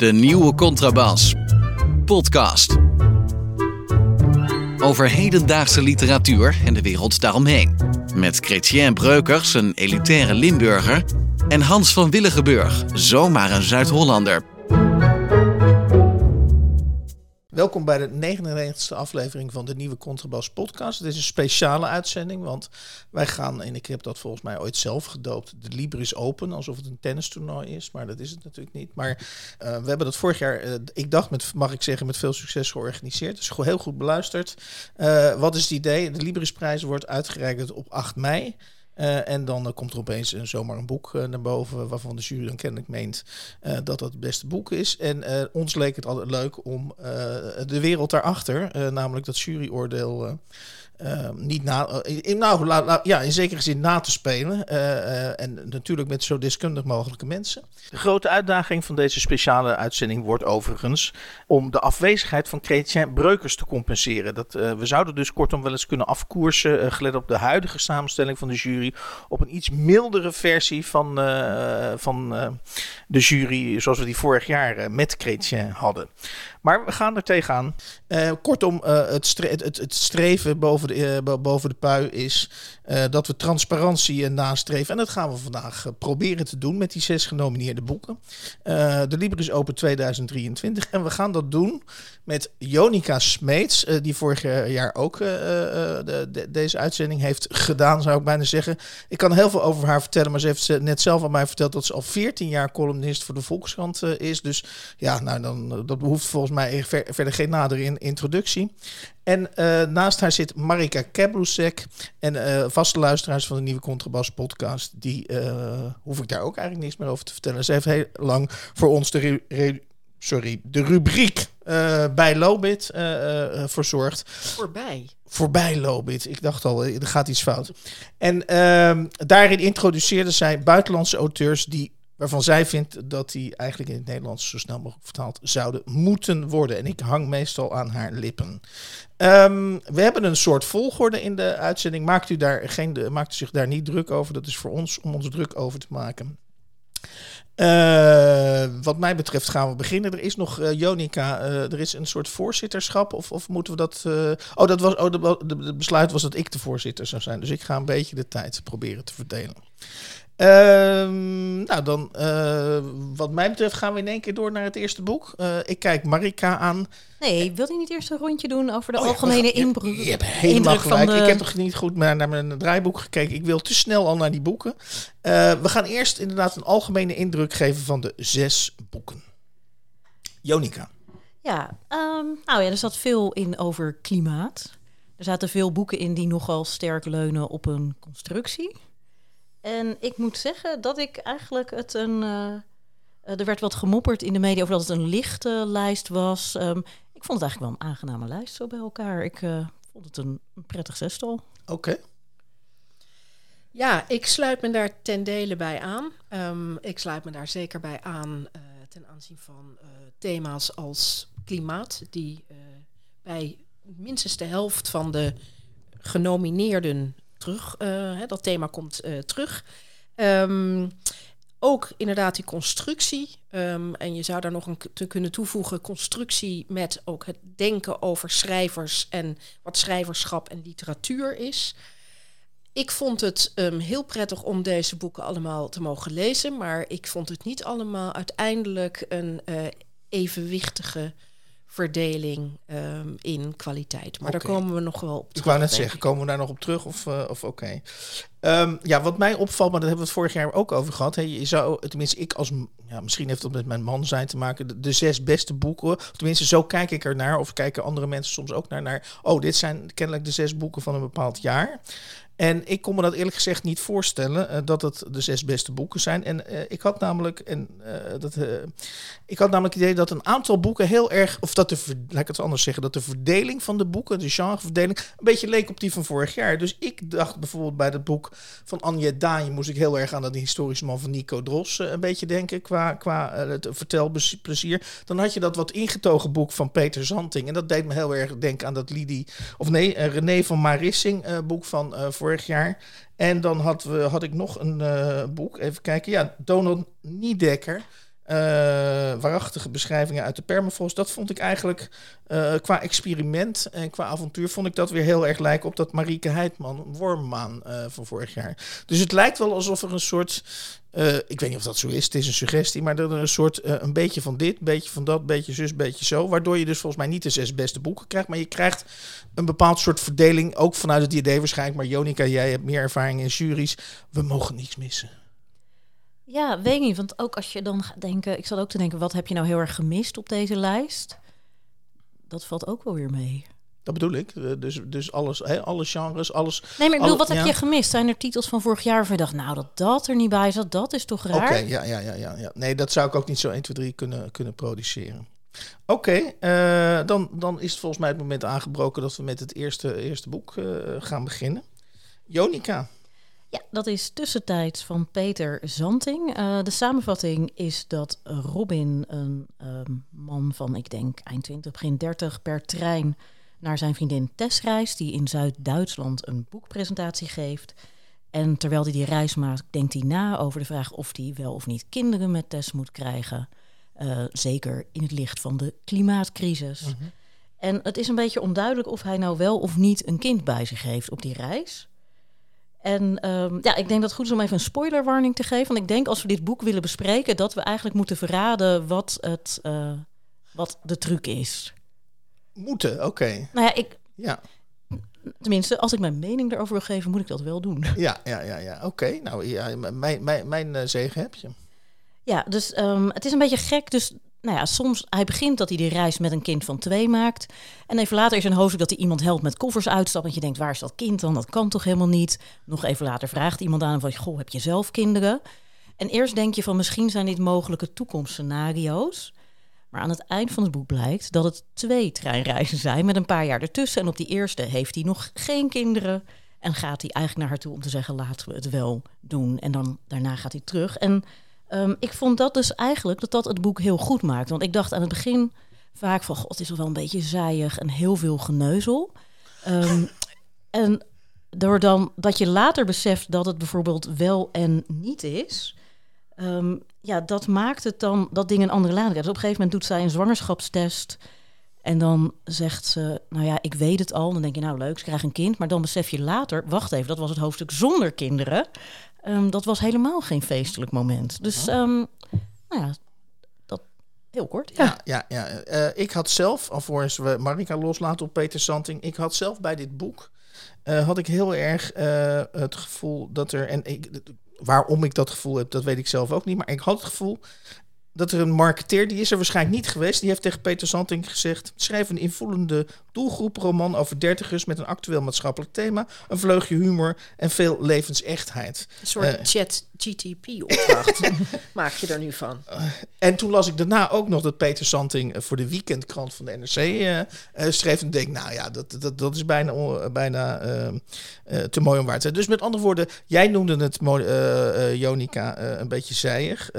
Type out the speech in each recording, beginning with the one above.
De nieuwe contrabas. Podcast. Over hedendaagse literatuur en de wereld daaromheen. Met Chrétien Breukers, een elitaire Limburger. En Hans van Willigenburg, zomaar een Zuid-Hollander. Welkom bij de 99e aflevering van de nieuwe Contrabas podcast. Dit is een speciale uitzending, want wij gaan, en ik heb dat volgens mij ooit zelf gedoopt, de Libris Open, alsof het een tennistoernooi is, maar dat is het natuurlijk niet. Maar uh, we hebben dat vorig jaar, uh, ik dacht met, mag ik zeggen, met veel succes georganiseerd. Dus heel goed beluisterd. Uh, wat is het idee? De Librisprijs wordt uitgereikt op 8 mei. Uh, en dan uh, komt er opeens zomaar een boek naar boven waarvan de jury dan kennelijk meent dat dat het beste boek is. En ons leek het altijd leuk om de wereld daarachter, namelijk dat juryoordeel uh, niet na, in, nou, ja, in zekere zin na te spelen. Uh, uh, en natuurlijk met zo deskundig mogelijke mensen. De grote uitdaging van deze speciale uitzending wordt overigens om de afwezigheid van Chrétien Breukers te compenseren. Dat, we zouden dus kortom wel eens kunnen afkoersen, gelet op de huidige samenstelling van de jury, op een iets mildere versie van, van de jury zoals we die vorig jaar met Chrétien hadden. Maar we gaan er tegenaan. Uh, kortom, uh, het, het, het, streven boven de, uh, boven de pui is dat we transparantie nastreven. En dat gaan we vandaag proberen te doen met die zes genomineerde boeken. de Libris Open 2023. En we gaan dat doen met Jonica Smeets, die vorig jaar ook de, de, deze uitzending heeft gedaan, zou ik bijna zeggen. Ik kan heel veel over haar vertellen, maar ze heeft net zelf aan mij verteld dat ze al 14 jaar columnist voor de Volkskrant is. Dus ja, nou dan dat behoeft volgens mij ver, verder geen nadere introductie. En uh, naast haar zit Marika Kebrusek. En uh, vaste luisteraars van de nieuwe Contrabas podcast. Die uh, hoef ik daar ook eigenlijk niks meer over te vertellen. Ze heeft heel lang voor ons de, sorry, de rubriek bij Lobit verzorgd. Voorbij. Voorbij Lobit. Ik dacht al, er gaat iets fout. En ehm, daarin introduceerde zij buitenlandse auteurs die waarvan zij vindt dat die eigenlijk in het Nederlands zo snel mogelijk vertaald zouden moeten worden. En ik hang meestal aan haar lippen. Um, we hebben een soort volgorde in de uitzending. Maakt u, daar geen, maakt u zich daar niet druk over. Dat is voor ons om ons druk over te maken. Uh, wat mij betreft gaan we beginnen. Er is nog, uh, Jonica, uh, er is een soort voorzitterschap. Of, of moeten we dat. oh, dat was, oh de, besluit was dat ik de voorzitter zou zijn. Dus ik ga een beetje de tijd proberen te verdelen. Uh, nou, dan, uh, wat mij betreft gaan we in één keer door naar het eerste boek. Uh, ik kijk Marika aan. Nee, wil je niet eerst een rondje doen over de oh, algemene ja? Je, je hebt helemaal gelijk. De... Ik heb toch niet goed naar, naar mijn draaiboek gekeken. Ik wil te snel al naar die boeken. Uh, we gaan eerst inderdaad een algemene indruk geven van de zes boeken. Jonica. Ja, um, nou ja, er zat veel in over klimaat. Er zaten veel boeken in die nogal sterk leunen op een constructie. En ik moet zeggen dat ik eigenlijk het een. Uh, er werd wat gemopperd in de media over dat het een lichte lijst was. Um, ik vond het eigenlijk wel een aangename lijst zo bij elkaar. Ik uh, vond het een, een prettig zestal. Oké. Okay. Ja, ik sluit me daar ten dele bij aan. Um, ik sluit me daar zeker bij aan uh, ten aanzien van thema's als klimaat, die bij minstens de helft van de genomineerden terug. Uh, dat thema komt uh, terug. Um, ook inderdaad die constructie. Um, en je zou daar nog een te kunnen toevoegen: constructie met ook het denken over schrijvers en wat schrijverschap en literatuur is. Ik vond het um, heel prettig om deze boeken allemaal te mogen lezen, maar ik vond het niet allemaal uiteindelijk een uh, evenwichtige verdeling um, in kwaliteit. Maar okay. daar komen we nog wel op terug. Ik wou net zeggen, komen we daar nog op terug of, uh, of oké? Okay. Um, ja, wat mij opvalt, maar daar hebben we het vorig jaar ook over gehad. Hè, je zou, tenminste, ik als, ja, misschien heeft het met mijn man zijn te maken, de, de, zes beste boeken, tenminste, zo kijk ik er naar, of kijken andere mensen soms ook naar, naar, oh, dit zijn kennelijk de zes boeken van een bepaald jaar. En ik kon me dat eerlijk gezegd niet voorstellen uh, dat het de zes beste boeken zijn. En uh, ik had namelijk, en, uh, dat, ik had namelijk het idee dat een aantal boeken heel erg, of dat de, laat ik het anders zeggen, dat de verdeling van de boeken, de genreverdeling, een beetje leek op die van vorig jaar. Dus ik dacht bijvoorbeeld bij het boek van Anje Daaien moest ik heel erg aan dat historische man van Nico Dros een beetje denken qua, qua het vertelplezier. Dan had je dat wat ingetogen boek van Peter Zanting. En dat deed me heel erg denken aan dat Lidie, of nee, René van Marissing boek van vorig jaar. En dan had, we, had ik nog een uh, boek, even kijken. Ja, Donald Niedekker. Uh, waarachtige beschrijvingen uit de permafrost. Dat vond ik eigenlijk uh, qua experiment en qua avontuur... vond ik dat weer heel erg lijken op dat Marieke Heidman Wormmaan uh, van vorig jaar. Dus het lijkt wel alsof er een soort... ik weet niet of dat zo is, het is een suggestie... maar er een soort een beetje van dit, een beetje van dat, beetje zus, beetje zo... waardoor je dus volgens mij niet de zes beste boeken krijgt... maar je krijgt een bepaald soort verdeling, ook vanuit het idee waarschijnlijk... maar Jonica, jij hebt meer ervaring in juries. We mogen niets missen. Ja, weet niet. Want ook als je dan gaat denken... Ik zat ook te denken, wat heb je nou heel erg gemist op deze lijst? Dat valt ook wel weer mee. Dat bedoel ik. Eh, dus, dus alles, hè, alle genres, alles. Nee, maar ik bedoel, wat heb je gemist? Zijn er titels van vorig jaar waar je dacht, nou, dat dat er niet bij zat, dat is toch raar? Oké, ja, ja, ja, ja, ja. Nee, dat zou ik ook niet zo 1, 2, 3 kunnen, kunnen produceren. Oké, uh, dan, dan is het volgens mij het moment aangebroken dat we met het eerste, eerste boek uh, gaan beginnen. Jonica. Ja, dat is tussentijds van Peter Zanting. Uh, de samenvatting is dat Robin, een ehm, man van, ik denk, eind 20, begin 30, per trein naar zijn vriendin Tess reist, die in Zuid-Duitsland een boekpresentatie geeft. En terwijl hij die reis maakt, denkt hij na over de vraag of hij wel of niet kinderen met Tess moet krijgen. Uh, zeker in het licht van de klimaatcrisis. Mm -hmm. En het is een beetje onduidelijk of hij nou wel of niet een kind bij zich heeft op die reis. En um, ja, ik denk dat het goed is om even een spoilerwarning te geven. Want ik denk als we dit boek willen bespreken, dat we eigenlijk moeten verraden wat, het, uh, wat de truc is. Moeten, oké. Okay. Nou ja, ik. Ja. Tenminste, als ik mijn mening erover wil geven, moet ik dat wel doen. Ja, ja, ja, ja. oké. Okay. Nou, ja, mijn, mijn, mijn uh, zegen heb je. Ja, dus um, het is een beetje gek. Dus nou ja, soms, hij begint dat hij die reis met een kind van twee maakt. En even later is een hoofdstuk dat hij iemand helpt met koffers uitstappen. En je denkt, waar is dat kind dan? Dat kan toch helemaal niet? Nog even later vraagt iemand aan hem van, goh, heb je zelf kinderen? En eerst denk je van, misschien zijn dit mogelijke toekomstscenario's. Maar aan het eind van het boek blijkt dat het twee treinreizen zijn met een paar jaar ertussen. En op die eerste heeft hij nog geen kinderen. En gaat hij eigenlijk naar haar toe om te zeggen, laten we het wel doen. En dan daarna gaat hij terug. En Um, ik vond dat dus eigenlijk dat dat het boek heel goed maakt. Want ik dacht aan het begin vaak van... God, het is wel een beetje zaaiig en heel veel geneuzel. Um, en door dan dat je later beseft dat het bijvoorbeeld wel en niet is... Um, ja, dat maakt het dan dat ding een andere lading. Dus op een gegeven moment doet zij een zwangerschapstest... En dan zegt ze, nou ja, ik weet het al. Dan denk je, nou leuk, ze krijgen een kind. Maar dan besef je later, wacht even, dat was het hoofdstuk zonder kinderen. Um, dat was helemaal geen feestelijk moment. Dus um, nou ja, dat heel kort. Ja, ja, ja. ja. Uh, ik had zelf, alvorens we Marika loslaten op Peter Santing, ik had zelf bij dit boek, uh, had ik heel erg uh, het gevoel dat er, en ik, waarom ik dat gevoel heb, dat weet ik zelf ook niet, maar ik had het gevoel dat er een marketeer, die is er waarschijnlijk niet geweest, die heeft tegen Peter Santing gezegd: schrijf een invoelende doelgroeproman over dertigers met een actueel maatschappelijk thema, een vleugje humor en veel levensechtheid. Een soort uh, chat GTP-opdracht maak je er nu van. Uh, en toen las ik daarna ook nog dat Peter Santing voor de weekendkrant van de NRC schreef. En denk, nou ja, dat, dat, dat is bijna, bijna te mooi om waar te zijn. Dus met andere woorden, jij noemde het, Jonica, een beetje zijig.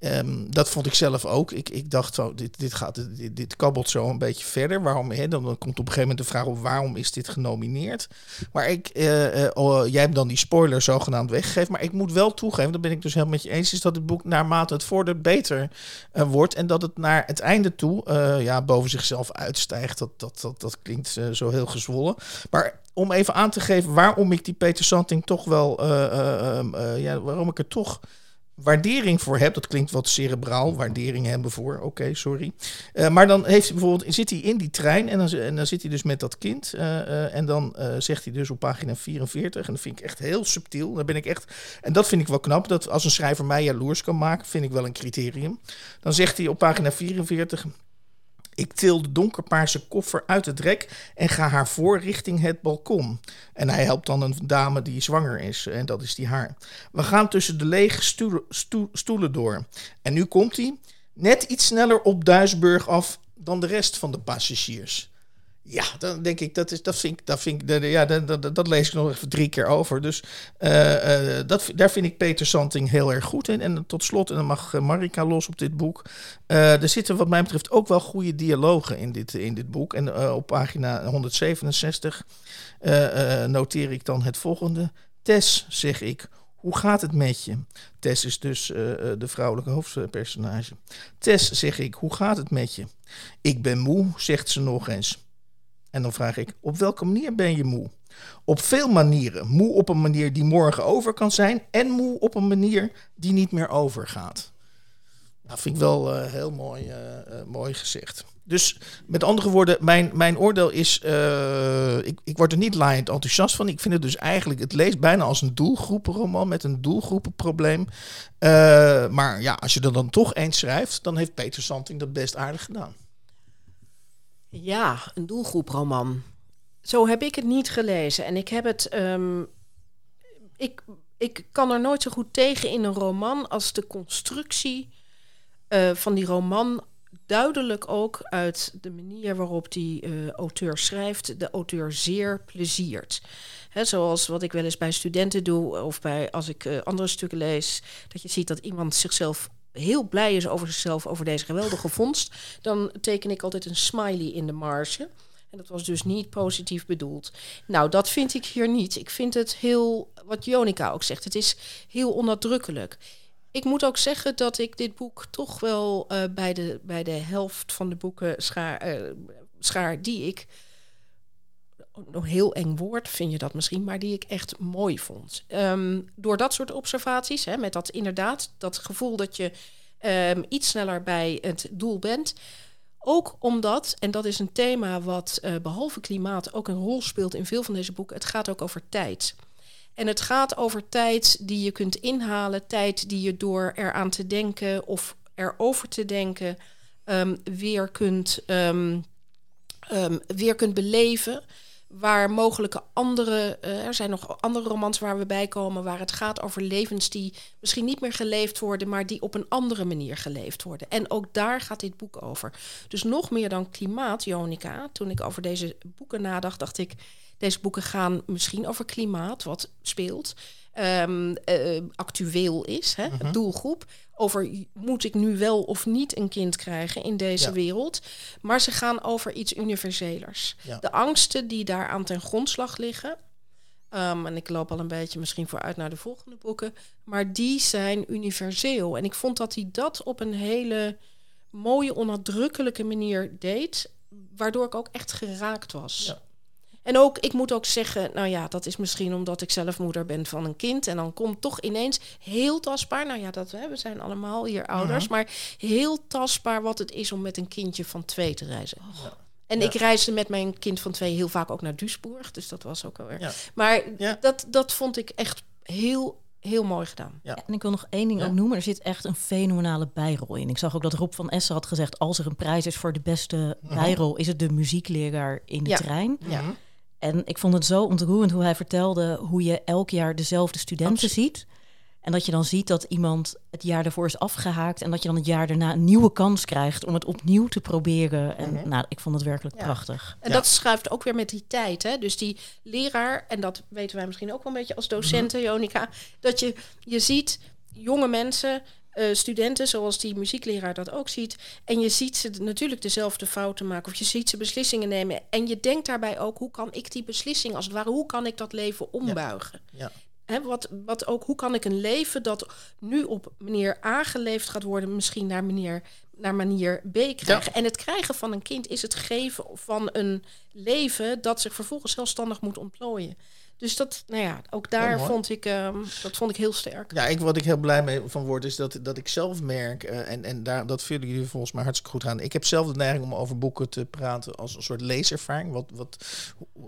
Um, dat vond ik zelf ook. Ik, ik dacht, oh, dit, dit, gaat, dit, dit kabbelt zo een beetje verder. Waarom, hè? Dan, komt op een gegeven moment de vraag op waarom is dit genomineerd. Maar ik, uh, uh, oh, jij hebt dan die spoiler zogenaamd weggegeven. Maar ik moet wel toegeven, dat ben ik dus helemaal met je eens, is dat het boek naarmate het vordert beter uh, wordt. En dat het naar het einde toe ja, boven zichzelf uitstijgt. Dat, dat, dat, dat klinkt zo heel gezwollen. Maar om even aan te geven waarom ik die Peter Santing toch wel, ja, waarom ik er toch waardering voor heb. Dat klinkt wat cerebraal, waardering hebben voor. Oké, sorry. Uh, maar dan heeft hij bijvoorbeeld, zit hij in die trein en dan, en dan zit hij dus met dat kind. Uh, uh, en dan zegt hij dus op pagina 44, en dat vind ik echt heel subtiel. Dan ben ik echt, en dat vind ik wel knap, dat als een schrijver mij jaloers kan maken, vind ik wel een criterium. Dan zegt hij op pagina 44. Ik til de donkerpaarse koffer uit het rek en ga haar voor richting het balkon. En hij helpt dan een dame die zwanger is, en dat is die haar. We gaan tussen de lege stoelen, stoel, stoelen door. En nu komt hij net iets sneller op Duisburg af dan de rest van de passagiers. Ja, dan denk ik, dat, is, dat vind ik, dat, vind ik, ja, dat, dat, lees ik nog even drie keer over. Dus uh, uh, dat, daar vind ik Peter Santing heel erg goed in. En tot slot, en dan mag Marika los op dit boek. Er zitten wat mij betreft ook wel goede dialogen in dit, in dit boek. En op pagina 167 noteer ik dan het volgende. Tess, zeg ik, hoe gaat het met je? Tess is dus de vrouwelijke hoofdpersonage. Tess, zeg ik, hoe gaat het met je? Ik ben moe, zegt ze nog eens. En dan vraag ik, op welke manier ben je moe? Op veel manieren. Moe op een manier die morgen over kan zijn. En moe op een manier die niet meer overgaat. Dat vind ik wel uh, heel mooi, uh, mooi gezegd. Dus met andere woorden, mijn, mijn oordeel is, ik, ik word er niet laaiend enthousiast van. Ik vind het dus eigenlijk, het leest bijna als een doelgroepenroman met een doelgroepenprobleem. maar ja, als je er dan toch eens schrijft, dan heeft Peter Santing dat best aardig gedaan. Ja, een doelgroeproman. Zo heb ik het niet gelezen. En ik heb het. Um, ik, ik kan er nooit zo goed tegen in een roman als de constructie uh, van die roman duidelijk ook uit de manier waarop die uh, auteur schrijft, de auteur zeer pleziert. He, zoals wat ik wel eens bij studenten doe, of bij als ik uh, andere stukken lees, dat je ziet dat iemand zichzelf heel blij is over zichzelf, over deze geweldige vondst, dan teken ik altijd een smiley in de marge. En dat was dus niet positief bedoeld. Nou, dat vind ik hier niet. Ik vind het heel, wat Jonica ook zegt, het is heel onnadrukkelijk. Ik moet ook zeggen dat ik dit boek toch wel uh, bij, de, bij de helft van de boeken schaar, uh, schaar die ik nog heel eng woord vind je dat misschien, maar die ik echt mooi vond. Um, door dat soort observaties, hè, met dat inderdaad, dat gevoel dat je um, iets sneller bij het doel bent. Ook omdat, en dat is een thema wat uh, behalve klimaat ook een rol speelt in veel van deze boeken, het gaat ook over tijd. En het gaat over tijd die je kunt inhalen, tijd die je door eraan te denken of erover te denken um, weer, kunt, weer kunt beleven waar mogelijke andere, uh, er zijn nog andere romans waar we bij komen, waar het gaat over levens die misschien niet meer geleefd worden, maar die op een andere manier geleefd worden. En ook daar gaat dit boek over. Dus nog meer dan klimaat, Jonica, toen ik over deze boeken nadacht, dacht ik, deze boeken gaan misschien over klimaat, wat speelt, um, uh, actueel is, hè, uh-huh. doelgroep. Over moet ik nu wel of niet een kind krijgen in deze ja. wereld. Maar ze gaan over iets universelers. Ja. De angsten die daar aan ten grondslag liggen. Um, en ik loop al een beetje misschien vooruit naar de volgende boeken. Maar die zijn universeel. En ik vond dat hij dat op een hele mooie, onnadrukkelijke manier deed. Waardoor ik ook echt geraakt was. Ja. En ook, ik moet ook zeggen, nou ja, dat is misschien omdat ik zelf moeder ben van een kind. En dan komt toch ineens heel tastbaar, nou ja, dat, hè, we zijn allemaal hier ouders, maar heel tastbaar wat het is om met een kindje van twee te reizen. Ja. En ja. ik reisde met mijn kind van twee heel vaak ook naar Duisburg, dus dat was ook wel. Ja. Maar dat, dat vond ik echt heel heel mooi gedaan. Ja. En ik wil nog één ding ja. ook noemen. Er zit echt een fenomenale bijrol in. Ik zag ook dat Rob van Essen had gezegd... als er een prijs is voor de beste bijrol... is het de muziekleraar in de ja. trein. Ja. En ik vond het zo ontroerend hoe hij vertelde... hoe je elk jaar dezelfde studenten Absoluut. ziet... En dat je dan ziet dat iemand het jaar daarvoor is afgehaakt... en dat je dan het jaar daarna een nieuwe kans krijgt... om het opnieuw te proberen. En Mhm. nou, ik vond het werkelijk Ja. prachtig. En dat schuift ook weer met die tijd. Hè? Dus die leraar, en dat weten wij misschien ook wel een beetje als docenten, Jonica, dat je, je ziet jonge mensen, eh, studenten, zoals die muziekleraar dat ook ziet. En je ziet ze natuurlijk dezelfde fouten maken, of je ziet ze beslissingen nemen. En je denkt daarbij ook, hoe kan ik die beslissing, als het ware, hoe kan ik dat leven ombuigen? Ja. Wat, wat ook, hoe kan ik een leven dat nu op manier A geleefd gaat worden, misschien naar manier, naar manier B krijgen? En het krijgen van een kind is het geven van een leven dat zich vervolgens zelfstandig moet ontplooien. Dus dat, nou ja, ook daar vond ik, ehm, dat vond ik heel sterk. Ja, ik, wat ik heel blij mee van word, is dat, dat ik zelf merk, eh, en, en daar, dat vullen jullie volgens mij hartstikke goed aan. Ik heb zelf de neiging om over boeken te praten als een soort leeservaring. Wat, wat,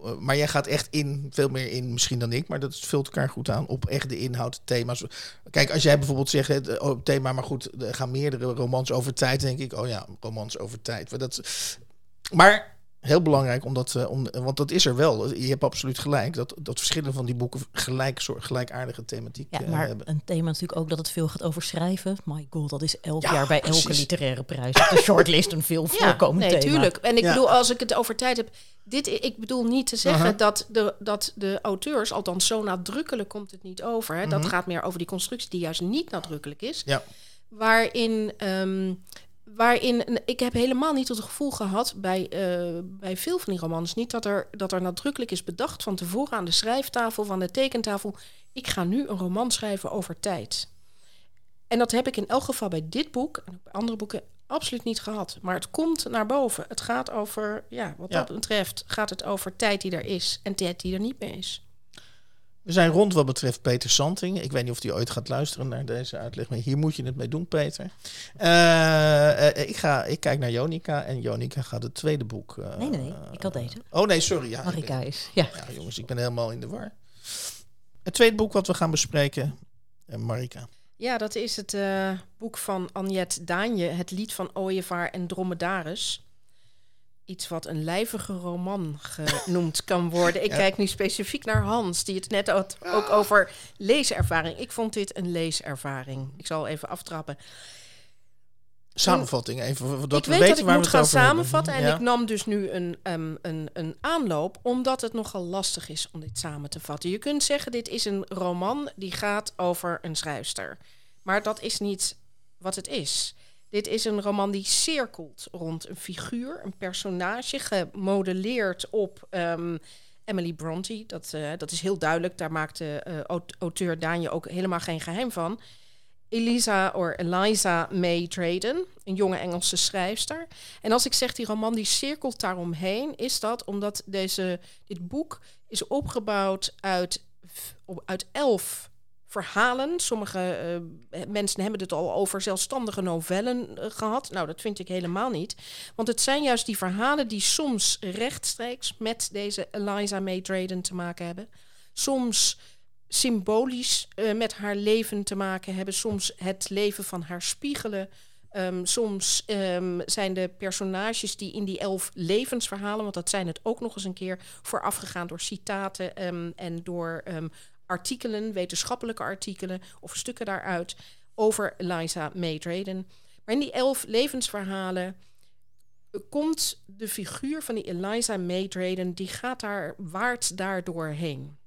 eh, maar jij gaat echt in, veel meer in misschien dan ik, maar dat vult elkaar goed aan op echt de inhoud, thema's. Kijk, als jij bijvoorbeeld zegt, het oh, thema, maar goed, er gaan meerdere romans over tijd, denk ik, oh ja, romans over tijd. Maar, dat, maar heel belangrijk, omdat, uh, om, want dat is er wel. Je hebt absoluut gelijk, dat, dat verschillende van die boeken gelijk, soort, gelijkaardige thematiek Ja, uh, maar hebben. een thema natuurlijk ook dat het veel gaat over schrijven. My god, dat is elk Ja, jaar bij elke literaire prijs op de shortlist een veel voorkomend nee, thema. tuurlijk. En ik Ja. bedoel, als ik het over tijd heb, dit, ik bedoel niet te zeggen dat, de, dat de auteurs, althans zo nadrukkelijk komt het niet over. Hè. Dat Mhm. gaat meer over die constructie die juist niet nadrukkelijk is. Ja. Waarin, ehm, waarin ik heb helemaal niet het gevoel gehad bij, eh, bij veel van die romans, niet dat er, dat er nadrukkelijk is bedacht van tevoren aan de schrijftafel, van de tekentafel. ik ga nu een roman schrijven over tijd. En dat heb ik in elk geval bij dit boek en bij andere boeken absoluut niet gehad. Maar het komt naar boven. Het gaat over, ja, wat Ja. dat betreft, gaat het over tijd die er is en tijd die er niet meer is. We zijn rond wat betreft Peter Santing. Ik weet niet of hij ooit gaat luisteren naar deze uitleg, maar hier moet je het mee doen, Peter. Eh, eh, ik, ga, ik kijk naar Jonica en Jonica gaat het tweede boek. eh, Nee, nee, nee. Ik had deze. Oh nee, sorry. Ja, ik Marika ben- is. Ja. ja, jongens, ik ben helemaal in de war. Het tweede boek wat we gaan bespreken, eh, Marika. Ja, dat is het eh, boek van Agnet Daanje, Het lied van Ooievaar en Dromedaris. Iets wat een lijvige roman genoemd kan worden. Ik Ja. kijk nu specifiek naar Hans, die het net had ook over leeservaring. Ik vond dit een leeservaring. Ik zal even aftrappen. Samenvatting even, dat ik we weet weten dat ik waar moet gaan hebben. samenvatten. En Ja. ik nam dus nu een, ehm, een, een aanloop, omdat het nogal lastig is om dit samen te vatten. Je kunt zeggen, dit is een roman die gaat over een schrijfster. Maar dat is niet wat het is. Dit is een roman die cirkelt rond een figuur, een personage, gemodelleerd op ehm, Emily Bronte. Dat, eh, dat is heel duidelijk. Daar maakte eh, aut- auteur Daanje ook helemaal geen geheim van. Elisa of Eliza May Drayden, een jonge Engelse schrijfster. En als ik zeg die roman die cirkelt daaromheen, is dat omdat deze, dit boek is opgebouwd uit, uit elf verhalen. Sommige eh, mensen hebben het al over zelfstandige novellen eh, gehad. Nou, dat vind ik helemaal niet. Want het zijn juist die verhalen die soms rechtstreeks met deze Eliza May Drayden te maken hebben. Soms symbolisch eh, met haar leven te maken hebben. Soms het leven van haar spiegelen. Ehm, soms ehm, zijn de personages die in die elf levensverhalen, want dat zijn het ook nog eens een keer, voorafgegaan door citaten ehm, en door artikelen, wetenschappelijke artikelen of stukken daaruit over Eliza May Drayden. Maar in die elf levensverhalen komt de figuur van die Eliza May Drayden, die gaat daar, waart daar doorheen.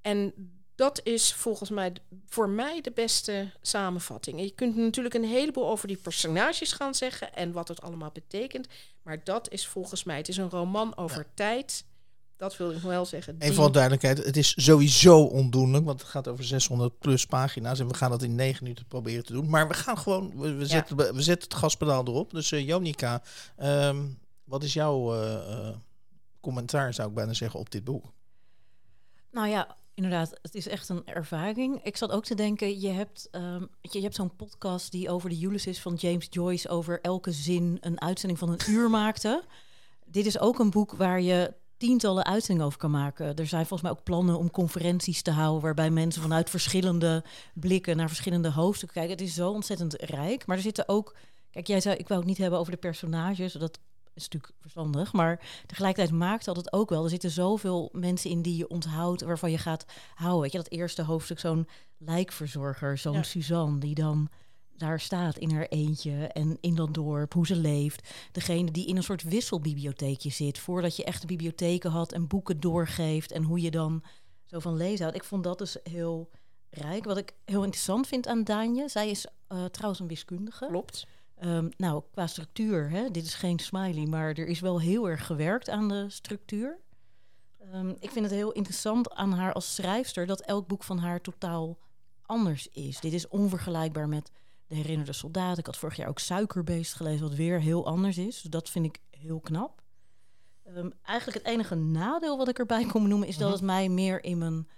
En dat is volgens mij voor mij de beste samenvatting. En je kunt natuurlijk een heleboel over die personages gaan zeggen en wat het allemaal betekent. Maar dat is volgens mij, het is een roman over tijd. Dat wil ik wel zeggen. Even die- voor de duidelijkheid, het is sowieso ondoenlijk, want het gaat over 600 plus pagina's en we gaan dat in 9 minuten proberen te doen. Maar we gaan gewoon, we, we, Ja. zetten, we zetten het gaspedaal erop. Dus eh, Jonica, ehm, wat is jouw eh, eh, commentaar, zou ik bijna zeggen, op dit boek? Nou ja, inderdaad, het is echt een ervaring. Ik zat ook te denken, je hebt, ehm, je, je hebt zo'n podcast die over de Ulysses van James Joyce over elke zin een uitzending van een uur maakte. Dit is ook een boek waar je tientallen uitzendingen over kan maken. Er zijn volgens mij ook plannen om conferenties te houden waarbij mensen vanuit verschillende blikken naar verschillende hoofdstukken kijken. Het is zo ontzettend rijk, maar er zitten ook Kijk, jij zei, ik wou het niet hebben over de personages. Dat is natuurlijk verstandig. Maar tegelijkertijd maakt dat het ook wel. Er zitten zoveel mensen in die je onthoudt, waarvan je gaat houden. Weet je, dat eerste hoofdstuk, zo'n lijkverzorger, zo'n Ja. Suzanne, die dan daar staat in haar eentje en in dat dorp, hoe ze leeft. Degene die in een soort wisselbibliotheekje zit, voordat je echte bibliotheken had en boeken doorgeeft en hoe je dan zo van lezen houdt. Ik vond dat dus heel rijk. Wat ik heel interessant vind aan Daanje, zij is eh, trouwens een wiskundige. Klopt. Ehm, nou, qua structuur, hè, dit is geen smiley, maar er is wel heel erg gewerkt aan de structuur. Ehm, ik vind het heel interessant aan haar als schrijfster dat elk boek van haar totaal anders is. Dit is onvergelijkbaar met De Herinnerde Soldaat. Ik had vorig jaar ook Suikerbeest gelezen, wat weer heel anders is. Dus dat vind ik heel knap. Ehm, eigenlijk het enige nadeel wat ik erbij kon noemen is dat het mij meer in mijn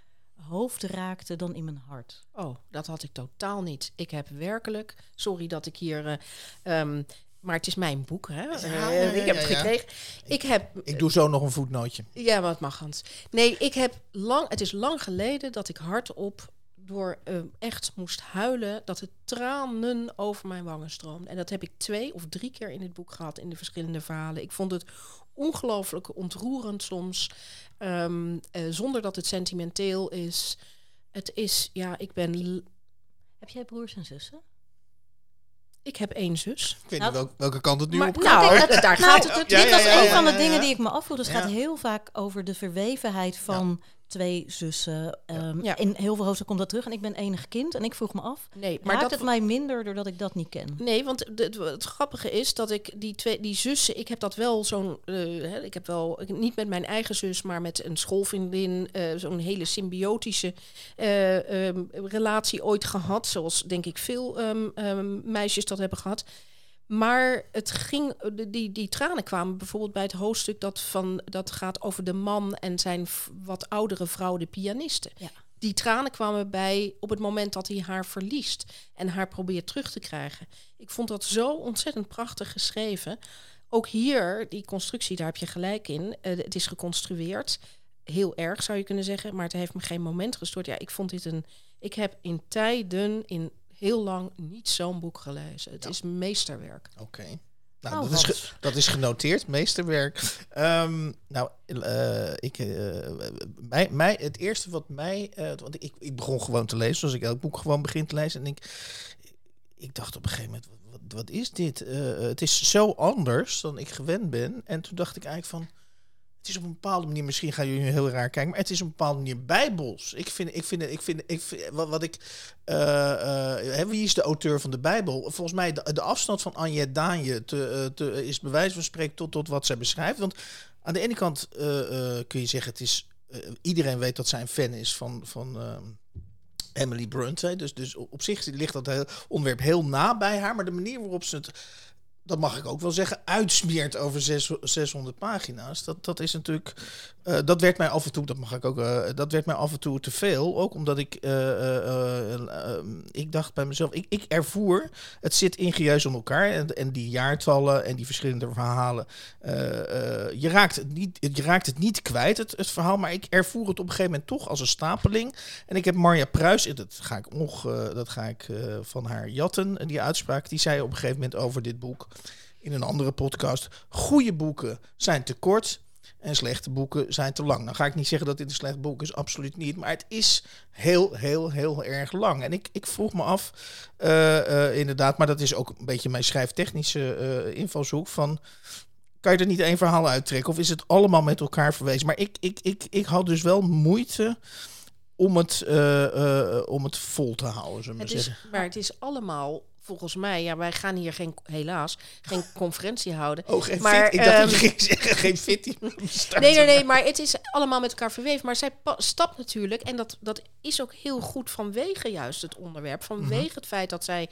hoofd raakte dan in mijn hart. Oh, dat had ik totaal niet. Ik heb werkelijk, sorry dat ik hier, eh, ehm, maar het is mijn boek, hè? Ja, Eh, ja, ja, ik heb het ja. gekregen. Ik heb, Ik doe zo nog een voetnootje. ja, wat mag Hans? Nee, ik heb lang, het is lang geleden dat ik hardop door eh, echt moest huilen, dat de tranen over mijn wangen stroomden. En dat heb ik twee of drie keer in het boek gehad in de verschillende verhalen. Ik vond het ongelooflijk ontroerend soms, ehm, eh, zonder dat het sentimenteel is. Het is, ja, ik ben, Heb jij broers en zussen? ik heb één zus. Ik weet Nou, niet welke, welke kant het nu maar- op gaat. nou, Kijk, daar nou, gaat het ja, Dit was ja, een ja, van de ja, dingen ja. die ik me afvroeg. Dus het Ja. gaat heel vaak over de verwevenheid van twee zussen. Ehm, Ja. In heel veel hoofdstukken komt dat terug. En ik ben enig kind. En ik vroeg me af, Nee, maar maakt dat het mij minder doordat ik dat niet ken? Nee, want de- het, het grappige is dat ik die twee, die zussen, ik heb dat wel zo'n, eh, ik heb wel niet met mijn eigen zus, maar met een schoolvriendin, eh, zo'n hele symbiotische eh, ehm, relatie ooit gehad, zoals denk ik veel ehm, meisjes dat hebben gehad. Maar het ging, die, die tranen kwamen bijvoorbeeld bij het hoofdstuk dat, van, dat gaat over de man en zijn wat oudere vrouw, de pianiste. Ja. Die tranen kwamen bij op het moment dat hij haar verliest en haar probeert terug te krijgen. Ik vond dat zo ontzettend prachtig geschreven. Ook hier, die constructie, daar heb je gelijk in. Eh, het is geconstrueerd. Heel erg zou je kunnen zeggen, maar het heeft me geen moment gestoord. Ja, ik vond dit een. Ik heb in tijden, in heel lang, niet zo'n boek gelezen. Het is meesterwerk. Oké. Nou, Oh, dat, is dat is genoteerd, meesterwerk. Ehm, nou, eh, ik, eh, mij, mij, het eerste wat mij... eh, want ik, ik begon gewoon te lezen, zoals ik elk boek gewoon begin te lezen. En ik, ik dacht op een gegeven moment, wat, wat is dit? Eh, het is zo anders dan ik gewend ben. En toen dacht ik eigenlijk van... Het is op een bepaalde manier, misschien gaan jullie heel raar kijken, maar het is op een bepaalde manier bijbels. Ik vind, ik vind, ik vind, ik wat, ik, eh, eh, wie is de auteur van de Bijbel? Volgens mij de, de afstand van Anje Daanje te, eh, is bewijs van spreken tot, tot wat zij beschrijft. Want aan de ene kant kun je zeggen, het is, iedereen weet dat zij een fan is van, van ehm, Emily Brunt. Dus, dus op zich ligt dat onderwerp heel na bij haar, maar de manier waarop ze het dat mag ik ook wel zeggen, uitsmeert over zes- 600 pagina's. Dat, dat is natuurlijk, eh, dat werd mij af en toe, dat mag ik ook, eh, dat werd mij af en toe te veel. Ook omdat ik, eh, ik dacht bij mezelf, ik, ik ervoer, het zit ingejuist om elkaar. En, en die jaartallen en die verschillende verhalen, je, raakt het niet, je raakt het niet kwijt, het, het verhaal. Maar ik ervoer het op een gegeven moment toch als een stapeling. En ik heb Marja Pruis, dat ga ik, nog, dat ga ik van haar jatten, die uitspraak, die zei op een gegeven moment over dit boek in een andere podcast. Goede boeken zijn te kort en slechte boeken zijn te lang. Dan ga ik niet zeggen dat dit een slecht boek is, absoluut niet. Maar het is heel, heel, heel erg lang. En ik, ik vroeg me af, eh, eh, inderdaad, maar dat is ook een beetje mijn schrijftechnische eh, invalshoek van... Kan je er niet één verhaal uittrekken? Of is het allemaal met elkaar verwezen? Maar ik, ik, ik, ik had dus wel moeite om het, om het vol te houden, zullen we Het maar is, maar het is allemaal, volgens mij, ja, wij gaan hier geen, helaas, geen conferentie houden. Oh, geen Maar, fit. Ik dacht ehm, ging zeggen, geen fitty. Nee, nee, nee, maar het is allemaal met elkaar verweven. Maar zij stapt natuurlijk, en dat, dat is ook heel goed vanwege juist het onderwerp. Vanwege het feit dat zij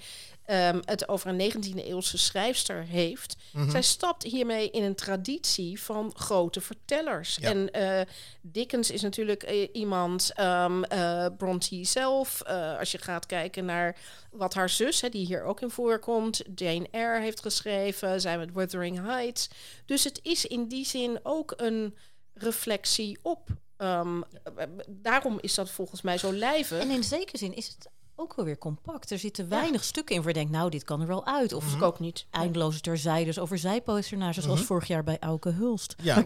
ehm, het over een 19e eeuwse schrijfster heeft. Zij stapt hiermee in een traditie van grote vertellers. Ja. En eh, Dickens is natuurlijk eh, iemand, ehm eh, Bronte zelf. eh, als je gaat kijken naar wat haar zus, hè, die hier ook in voorkomt, Jane Eyre heeft geschreven. Zij met Wuthering Heights. Dus het is in die zin ook een reflectie op. ehm, eh, daarom is dat volgens mij zo lijvig. En in zekere zin is het ook wel weer compact. Er zitten weinig stukken in waar je denkt, nou, dit kan er wel uit. Of ik ook niet. eindeloze terzijdes over zijpersonages, zoals vorig jaar bij Auke Hulst. Ja.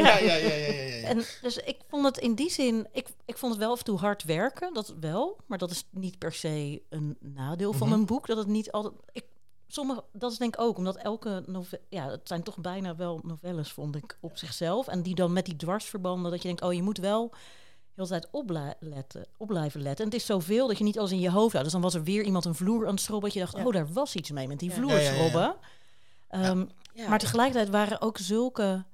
Ja, ja, ja, ja, ja, ja, ja. En dus ik vond het in die zin, ik, ik vond het wel af en toe hard werken, dat wel, maar dat is niet per se een nadeel van een boek. Dat het niet altijd. Ik, sommige, dat is denk ik ook, omdat elke novelle, ja, het zijn toch bijna wel novelles, vond ik op zichzelf. En die dan met die dwarsverbanden, dat je denkt, oh, je moet wel heel de tijd opla- letten, op blijven letten. En het is zoveel dat je niet alles in je hoofd houdt. Dus dan was er weer iemand een vloer aan het schrobben, dat je dacht, Ja. oh, daar was iets mee met die Ja. vloer Ja, ja, ja, ja. schrobben. Ehm, Ja. Maar tegelijkertijd waren ook zulke.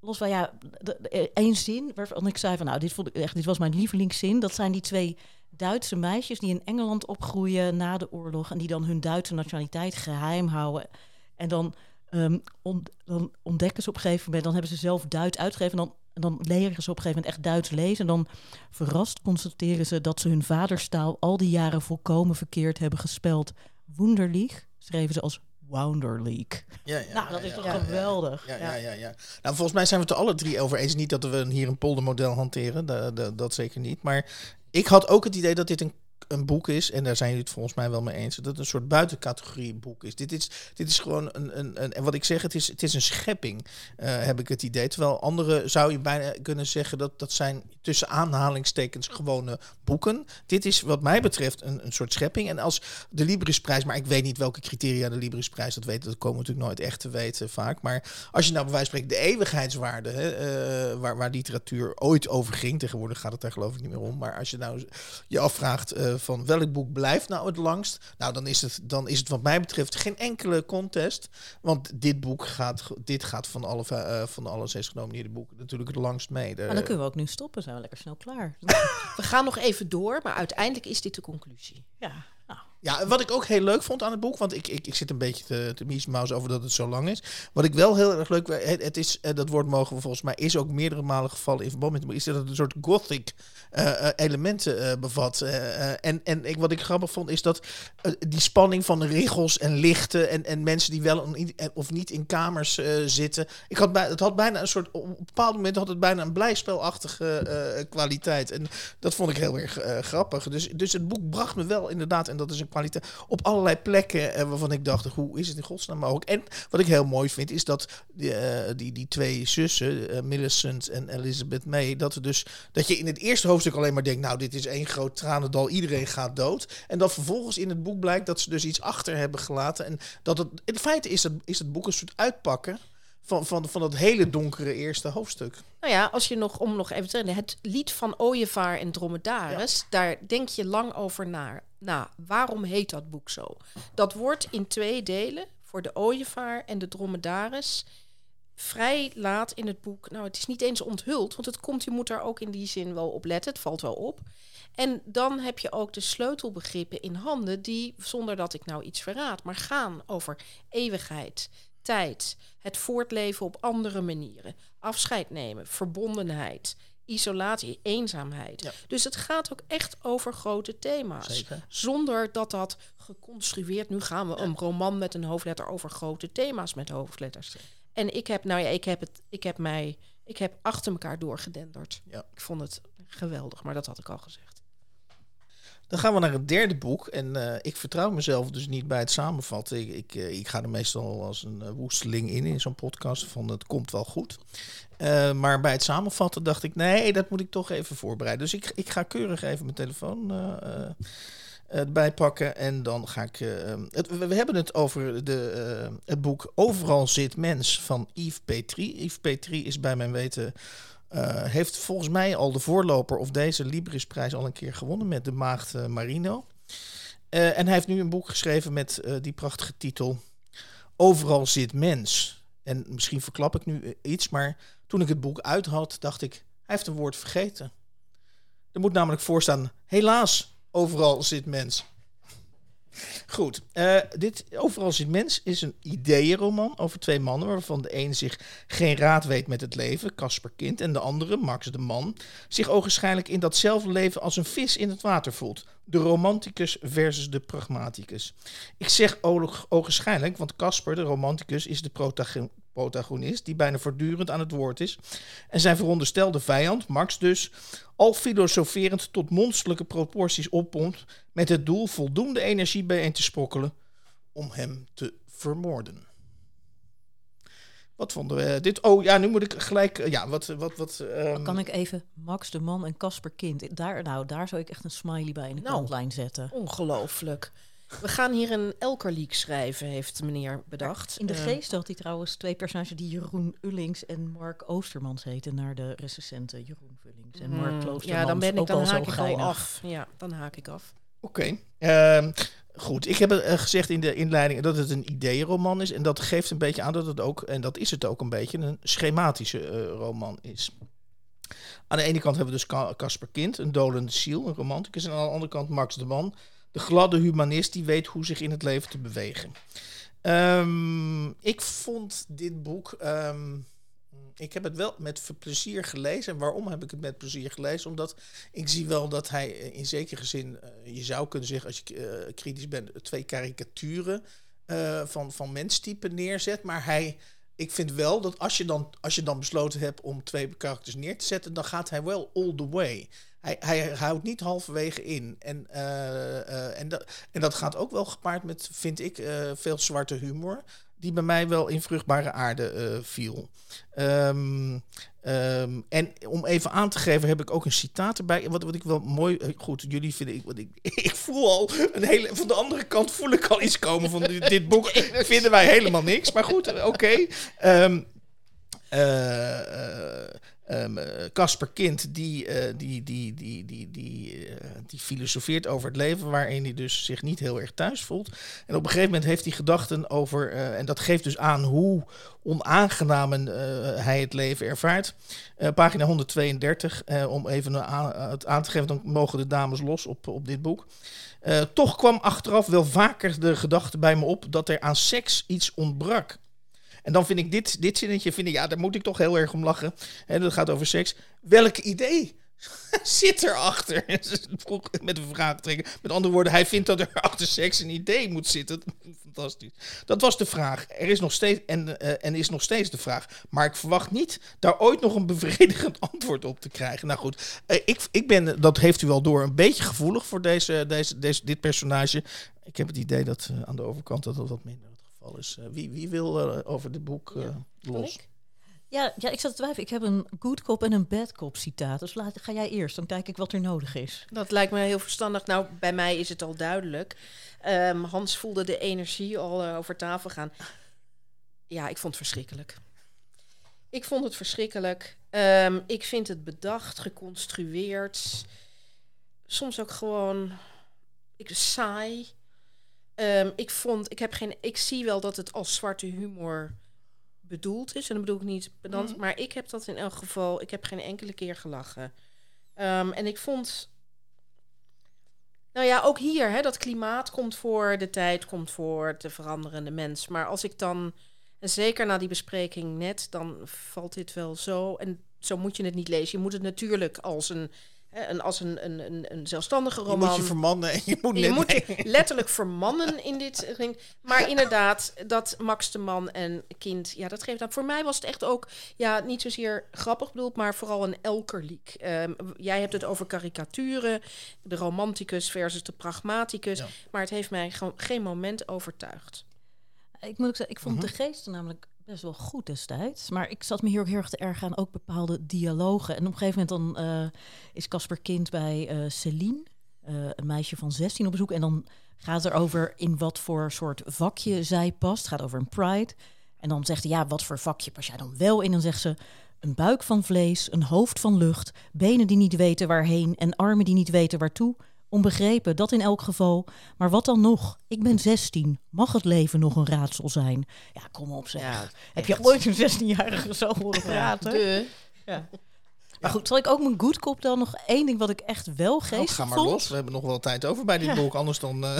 Los van ja, de- de- één zin waarvan ik zei van nou, dit vond ik echt, dit was mijn lievelingszin. Dat zijn die twee Duitse meisjes die in Engeland opgroeien na de oorlog en die dan hun Duitse nationaliteit geheim houden. En dan, ehm, ont- dan ontdekken ze op een gegeven moment, dan hebben ze zelf Duits uitgegeven en dan, en dan leren ze op een gegeven moment echt Duits lezen. En dan verrast constateren ze dat ze hun vaderstaal al die jaren volkomen verkeerd hebben gespeld. Wunderlich schreven ze als Wounderlich. Ja, ja, Nou, dat is ja, toch ja. geweldig. Ja, ja, ja, ja. Nou, volgens mij zijn we het er alle drie over eens. Niet dat we hier een poldermodel hanteren, da- da- dat zeker niet. Maar ik had ook het idee dat dit een, een boek is, en daar zijn jullie het volgens mij wel mee eens, dat het een soort buitencategorie boek is. Dit is, dit is gewoon een, een, en wat ik zeg, het is, het is een schepping, uh, heb ik het idee. Terwijl andere zou je bijna kunnen zeggen dat dat zijn tussen aanhalingstekens gewone boeken. Dit is wat mij betreft een, een soort schepping. En als de Librisprijs, maar ik weet niet welke criteria de Librisprijs dat weten, dat komen we natuurlijk nooit echt te weten vaak. Maar als je nou bij wijze van de eeuwigheidswaarde, hè, uh, waar, waar literatuur ooit over ging, tegenwoordig gaat het daar geloof ik niet meer om, maar als je nou je afvraagt uh, van welk boek blijft nou het langst, nou dan is het, dan is het wat mij betreft geen enkele contest, want dit boek gaat, dit gaat van alle, uh, van alle zes genomineerde boeken natuurlijk het langst mee. De, maar dan kunnen we ook nu stoppen, zijn we lekker snel klaar. we gaan nog even door, maar uiteindelijk is dit de conclusie. Ja, nou. Ja, wat ik ook heel leuk vond aan het boek, want ik, ik, ik zit een beetje te, te over dat het zo lang is. Wat ik wel heel erg leuk het, het is, eh, dat woord mogen we volgens mij, is ook meerdere malen gevallen in verband met het boek, is dat het een soort gothic uh, elementen uh, bevat. en en ik, wat ik grappig vond, is dat die spanning van regels en lichten en, en mensen die wel of niet in kamers zitten. Ik had bij, het had bijna een soort, op een bepaald moment had het bijna een blijspelachtige kwaliteit. En dat vond ik heel erg grappig. Dus, dus het boek bracht me wel inderdaad, en dat is een kwaliteit, op allerlei plekken uh, waarvan ik dacht, hoe is het in godsnaam mogelijk? En wat ik heel mooi vind, is dat die, uh, die, die twee zussen, uh, Millicent en Elizabeth May, dat, er dus, dat je in het eerste hoofdstuk alleen maar denkt, nou, dit is één groot tranendal, iedereen gaat dood. En dat vervolgens in het boek blijkt dat ze dus iets achter hebben gelaten. En dat het, in feite is het, is het boek een soort uitpakken van, van, van dat hele donkere eerste hoofdstuk. Nou ja, als je nog, om nog even te zeggen, het lied van Ooievaar en Dromedaris, ja. daar denk je lang over na. Nou, waarom heet dat boek zo? Dat wordt in twee delen, voor de Ooievaar en de Dromedaris, vrij laat in het boek. Nou, het is niet eens onthuld, want het komt, je moet daar ook in die zin wel op letten. Het valt wel op. En dan heb je ook de sleutelbegrippen in handen die, zonder dat ik nou iets verraad, maar gaan over eeuwigheid, tijd, het voortleven op andere manieren, afscheid nemen, verbondenheid, isolatie, eenzaamheid. Ja. Dus het gaat ook echt over grote thema's. Zeker. Zonder dat dat geconstrueerd, nu gaan we ja. een roman met een hoofdletter over grote thema's met hoofdletters. En ik heb, nou ja, ik heb het, ik heb mij, ik heb achter elkaar doorgedenderd. Ja. Ik vond het geweldig, maar dat had ik al gezegd. Dan gaan we naar het derde boek. En uh, ik vertrouw mezelf dus niet bij het samenvatten. Ik, ik, ik ga er meestal als een uh, woesteling in, in zo'n podcast. Van het komt wel goed. maar bij het samenvatten dacht ik, nee, dat moet ik toch even voorbereiden. Dus ik, ik ga keurig even mijn telefoon erbij pakken. En dan ga ik. We, we, hebben het over de, het boek Overal zit mens van Yves Petrie. Yves Petrie is bij mijn weten uh, heeft volgens mij al de voorloper of deze Librisprijs al een keer gewonnen met de maagd uh, Marino. Uh, en hij heeft nu een boek geschreven met die prachtige titel Overal zit mens. En misschien verklap ik nu iets, maar toen ik het boek uit had, dacht ik, hij heeft een woord vergeten. Er moet namelijk voor staan, helaas, overal zit mens. Goed, uh, dit Overal zit mens is een ideeënroman over twee mannen... waarvan de een zich geen raad weet met het leven, Casper Kind... en de andere, Max de man, zich ogenschijnlijk in datzelfde leven... als een vis in het water voelt. De romanticus versus de pragmaticus. Ik zeg ogenschijnlijk, want Casper, de romanticus, is de protagonist... die bijna voortdurend aan het woord is. En zijn veronderstelde vijand, Max dus al filosoferend tot monsterlijke proporties oppompt met het doel voldoende energie bijeen te sprokkelen om hem te vermoorden. Wat vonden we dit? Oh ja, nu moet ik gelijk. Ja, wat. wat, wat um... Kan ik even Max de Man en Casper Kind. Daar, nou, daar zou ik echt een smiley bij in de nou, kantlijn zetten. Ongelooflijk. We gaan hier een Elkerleak schrijven, heeft meneer bedacht. In de geest had hij trouwens twee personages die Jeroen Ullings en Mark Oostermans heten, naar de recensenten Jeroen Ullings en Mark Kloostermans. Ja, dan ben ik dan haak ik al af. Ja, dan haak ik af. Oké. Okay. goed, ik heb uh, gezegd in de inleiding dat het een ideeënroman is. En dat geeft een beetje aan dat het ook, en dat is het ook een beetje, een schematische uh, roman is. Aan de ene kant hebben we dus Casper Kind, een dolende ziel, een romanticus. En aan de andere kant Max de Man, de gladde humanist die weet hoe zich in het leven te bewegen. Um, ik vond dit boek. Um, ik heb het wel met plezier gelezen. En waarom heb ik het met plezier gelezen? Omdat ik zie wel dat hij in zekere zin, uh, je zou kunnen zeggen als je uh, kritisch bent, twee karikaturen van, van menstypen neerzet. Maar hij, ik vind wel dat als je, dan, als je dan besloten hebt om twee karakters neer te zetten, dan gaat hij wel all the way. Hij, hij houdt niet halverwege in. En, eh, eh, en, dat, en dat gaat ook wel gepaard met, vind ik, eh, veel zwarte humor. Die bij mij wel in vruchtbare aarde viel. Ehm, ehm, en om even aan te geven, heb ik ook een citaat erbij. Wat, wat ik wel mooi. Goed, jullie vinden. Ik, wat ik, ik voel al een hele. Van de andere kant voel ik al iets komen van dit, dit boek. Vinden wij helemaal niks. Maar goed, oké. Ehm, eh, eh, ehm, eh, Casper Kind, die, eh, die, die, die, die, die, eh, die filosofeert over het leven, waarin hij dus zich niet heel erg thuis voelt. En op een gegeven moment heeft hij gedachten over, eh, en dat geeft dus aan hoe onaangenaam eh, hij het leven ervaart. Eh, pagina 132, eh, om even aan, het aan te geven, dan mogen de dames los op, op dit boek. Eh, toch kwam achteraf wel vaker de gedachte bij me op dat er aan seks iets ontbrak. En dan vind ik dit, dit zinnetje, vind ik, ja, daar moet ik toch heel erg om lachen. En dat gaat over seks. Welk idee zit erachter? Met een vraag trekken. Met andere woorden, hij vindt dat er achter seks een idee moet zitten. Fantastisch. Dat was de vraag. Er is nog steeds, en, eh, en is nog steeds de vraag. Maar ik verwacht niet daar ooit nog een bevredigend antwoord op te krijgen. Nou goed, eh, ik, ik ben, dat heeft u wel door, een beetje gevoelig voor deze, deze, deze, dit personage. Ik heb het idee dat eh, aan de overkant dat dat wat minder geval is. Eh, wie, wie wil eh, over dit boek eh, los? ik? Ja, ja, ik zat te twijfelen. Ik heb een good cop en een bad cop citaat. Dus laat, ga jij eerst, dan kijk ik wat er nodig is. Dat lijkt me heel verstandig. Nou, bij mij is het al duidelijk. Ehm, Hans voelde de energie al over tafel gaan. Ja, ik vond het verschrikkelijk. Ik vond het verschrikkelijk. Ehm, ik vind het bedacht, geconstrueerd. Soms ook gewoon ik, saai. Ehm, ik vond, ik heb geen, ik zie wel dat het als zwarte humor bedoeld is. En dat bedoel ik niet pedant, Mhm. maar ik heb dat in elk geval, ik heb geen enkele keer gelachen. Ehm, en ik vond, nou ja, ook hier, hè, dat klimaat komt voor, de tijd komt voor, de veranderende mens. Maar als ik dan, en zeker na die bespreking net, dan valt dit wel zo. En zo moet je het niet lezen. Je moet het natuurlijk als een, een, als een, een, een, een zelfstandige Je roman. moet je vermannen en je moet Je je letterlijk vermannen in dit ding. Maar inderdaad, dat Max de Man en kind, ja, dat geeft aan. Voor mij was het echt ook, ja, niet zozeer grappig bedoeld, maar vooral een elkerliek. Ehm, jij hebt het over karikaturen, de romanticus versus de pragmaticus. Ja. Maar het heeft mij gewoon geen moment overtuigd. Ik moet ook zeggen, ik vond Mhm. de geesten namelijk best wel goed destijds. Maar ik zat me hier ook heel erg te erg aan ook bepaalde dialogen. En op een gegeven moment dan eh, is Casper Kind bij eh Celine, eh, een meisje van 16 op bezoek. En dan gaat het erover in wat voor soort vakje zij past. Het gaat over een pride. En dan zegt hij, ja, wat voor vakje pas jij dan wel in? Dan zegt ze, een buik van vlees, een hoofd van lucht, benen die niet weten waarheen en armen die niet weten waartoe. Onbegrepen, dat in elk geval. Maar wat dan nog? Ik ben 16. Mag het leven nog een raadsel zijn? Ja, kom op zeg. Ja, Heb je ooit een 16-jarige zo horen praten? Ja. Maar goed, zal ik ook mijn good cop dan nog één ding wat ik echt wel Nou, geestig ga maar vond? los. We hebben nog wel tijd over bij dit Ja. boek. Anders dan... eh,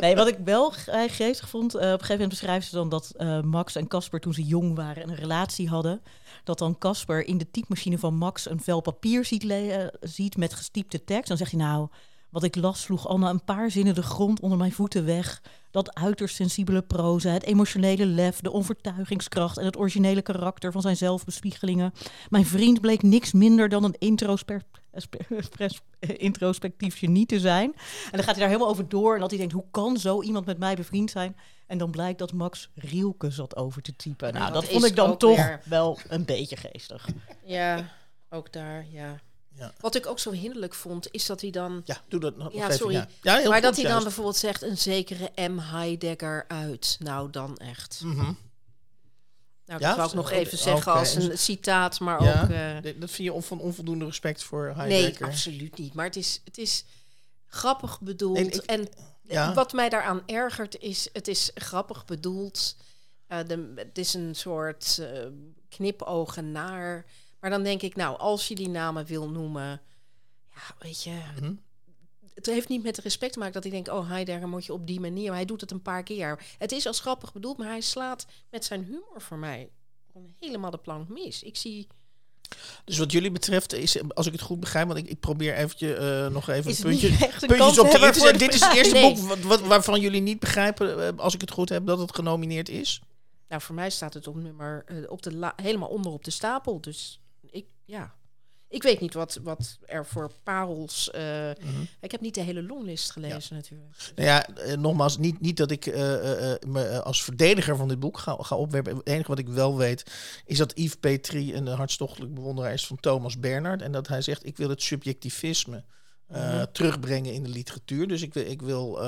Nee, wat ik wel ge- geestig vond, eh, op een gegeven moment beschrijven ze dan dat eh, Max en Casper toen ze jong waren en een relatie hadden, dat dan Casper in de typemachine van Max een vel papier ziet, eh, ziet met gestypte tekst. Dan zegt hij nou, wat ik las sloeg al na een paar zinnen de grond onder mijn voeten weg. Dat uiterst sensibele proza, het emotionele lef, de onvertuigingskracht en het originele karakter van zijn zelfbespiegelingen. Mijn vriend bleek niks minder dan een pres- introspectief genie te zijn. En dan gaat hij daar helemaal over door. En dat hij denkt, hoe kan zo iemand met mij bevriend zijn? En dan blijkt dat Max Rielke zat over te typen. Nou, dat dat vond ik dan toch weer- wel een beetje geestig. ja, ook daar, ja. Ja. Wat ik ook zo hinderlijk vond, is dat hij dan ja, doe dat nog Ja, even. sorry. Ja, ja maar goed, dat hij dan juist. bijvoorbeeld zegt een zekere M. Heidegger uit. Nou, dan echt. Mhm. Nou, Ja, dat wou ik nog oké, even zeggen oké. als een citaat, maar Ja, ook... eh, Dat vind je van onvoldoende respect voor nee, Heidegger? absoluut niet. Maar het is, het is grappig bedoeld. Nee, ik- en ja. wat mij daaraan ergert is, het is grappig bedoeld. Eh, de, het is een soort eh, knipogen naar... Maar dan denk ik, nou, als je die namen wil noemen... Ja, weet je... Mhm. Het heeft niet met respect te maken dat ik denk... oh, Heidegger moet je op die manier... Maar hij doet het een paar keer. Het is als grappig bedoeld, maar hij slaat met zijn humor voor mij... helemaal de plank mis. Ik zie... Dus wat jullie betreft is, als ik het goed begrijp, want ik, ik probeer eventjes eh, nog even een puntje, een puntjes op te zetten. Dit is het eerste Nee. boek wat, wat- waarvan jullie niet begrijpen, eh, als ik het goed heb, dat het genomineerd is. Nou, voor mij staat het op nummer... eh, op de helemaal onder op de stapel. Dus ja... ik weet niet wat, wat er voor parels... eh, Mhm. Ik heb niet de hele longlist gelezen natuurlijk. Nou ja, eh, nogmaals, niet, niet dat ik eh, me als verdediger van dit boek ga, ga opwerpen. Het enige wat ik wel weet, is dat Yves Petrie een hartstochtelijk bewonderaar is van Thomas Bernhard. En dat hij zegt, ik wil het subjectivisme Mhm. terugbrengen in de literatuur. Dus ik wil, ik wil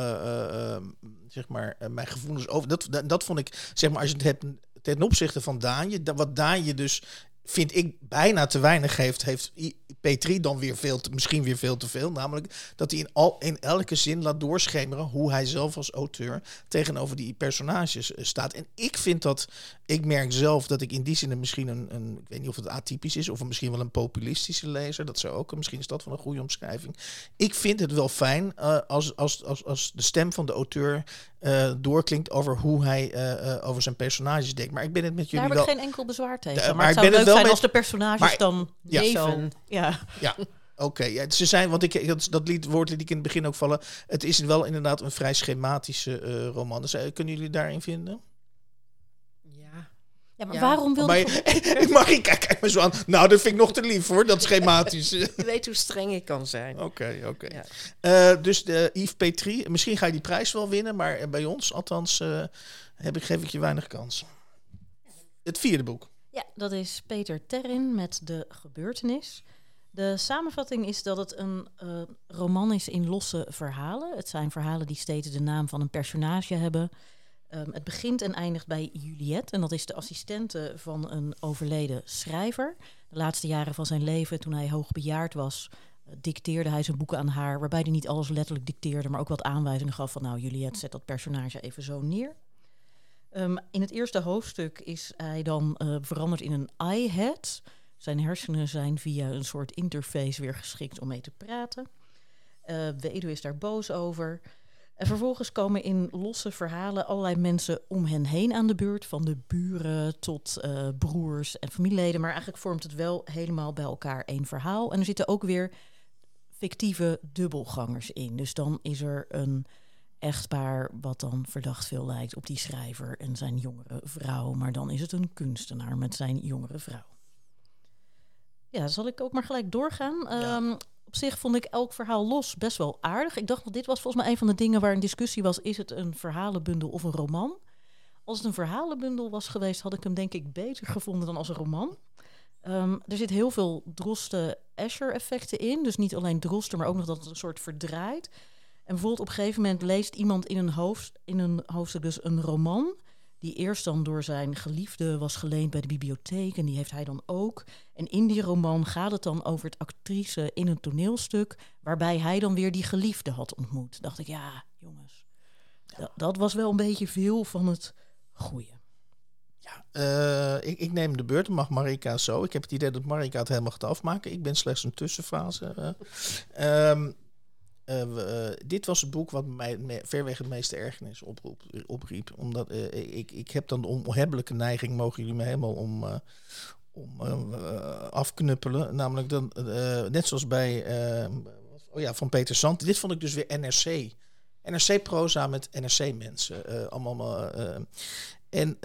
zeg maar, mijn gevoelens over... Dat, dat, dat vond ik, zeg maar, als je het hebt ten opzichte van Daanje, da- wat Daanje dus vind ik bijna te weinig heeft, heeft I- P3 dan weer veel te, misschien weer veel te veel. Namelijk dat hij in, al, in elke zin laat doorschemeren hoe hij zelf als auteur tegenover die personages eh, staat. En ik vind dat, ik merk zelf dat ik in die zin misschien een, een ik weet niet of het atypisch is, of misschien wel een populistische lezer. Dat zou ook, misschien is dat wel een goede omschrijving. Ik vind het wel fijn eh, als, als, als, als de stem van de auteur eh, doorklinkt over hoe hij eh, eh, over zijn personages denkt. Maar ik ben het met Daar jullie heb ik geen enkel bezwaar tegen. Maar, maar het zou ben het leuk wel zijn met- als de personages Maar- dan Ja. Leven. Ja. Ja, oké. ja, ze zijn, want ik, dat, dat lied, woord liet ik in het begin ook vallen. Het is wel inderdaad een vrij schematische eh, roman. Dus, kunnen jullie daarin vinden? Ja. maar Ja. waarom wil Maar je... mag ik kijk, me zo aan. Nou, dat vind ik nog te lief hoor, dat schematische. Je weet hoe streng ik kan zijn. Oké, oké. Ja. Eh, dus de Yves Petrie, misschien ga je die prijs wel winnen, maar eh, bij ons althans eh, heb ik, geef ik je weinig kans. Het vierde boek. Ja, dat is Peter Terrin met De Gebeurtenis. De samenvatting is dat het een eh, roman is in losse verhalen. Het zijn verhalen die steeds de naam van een personage hebben. Ehm, het begint en eindigt bij Juliette. En dat is de assistente van een overleden schrijver. De laatste jaren van zijn leven, toen hij hoogbejaard was, eh, dicteerde hij zijn boeken aan haar. Waarbij hij niet alles letterlijk dicteerde, maar ook wat aanwijzingen gaf van... nou, Juliette, zet dat personage even zo neer. Ehm, in het eerste hoofdstuk is hij dan eh, veranderd in een iHead. Zijn hersenen zijn via een soort interface weer geschikt om mee te praten. Eh Weduwe is daar boos over. En vervolgens komen in losse verhalen allerlei mensen om hen heen aan de beurt. Van de buren tot eh, broers en familieleden. Maar eigenlijk vormt het wel helemaal bij elkaar één verhaal. En er zitten ook weer fictieve dubbelgangers in. Dus dan is er een echtpaar wat dan verdacht veel lijkt op die schrijver en zijn jongere vrouw. Maar dan is het een kunstenaar met zijn jongere vrouw. Ja, zal ik ook maar gelijk doorgaan. Ja. Ehm, op zich vond ik elk verhaal los best wel aardig. Ik dacht, want dit was volgens mij een van de dingen waar een discussie was: is het een verhalenbundel of een roman? Als het een verhalenbundel was geweest, had ik hem denk ik beter gevonden dan als een roman. Ehm, er zit heel veel Drosten-Escher-effecten in. Dus niet alleen Drosten, maar ook nog dat het een soort verdraait. En bijvoorbeeld op een gegeven moment leest iemand in een, hoofd, in een hoofdstuk dus een roman... die eerst dan door zijn geliefde was geleend bij de bibliotheek... en die heeft hij dan ook. En in die roman gaat het dan over het actrice in een toneelstuk... waarbij hij dan weer die geliefde had ontmoet. dacht ik, ja, jongens, dat, dat was wel een beetje veel van het goede. Eh, ik, ik neem de beurt, mag Marika zo. Ik heb het idee dat Marika het helemaal gaat afmaken. Ik ben slechts een tussenfase. eh. Ehm, eh, eh, dit was het boek wat mij me, verweg het meeste ergernis oproep, opriep. Omdat eh, ik, ik heb dan de onhebbelijke neiging, mogen jullie me helemaal om, om afknuppelen. Namelijk dan, net zoals bij oh ja, van Peter Sant. Dit vond ik dus weer NRC. NRC-proza met NRC-mensen. allemaal. en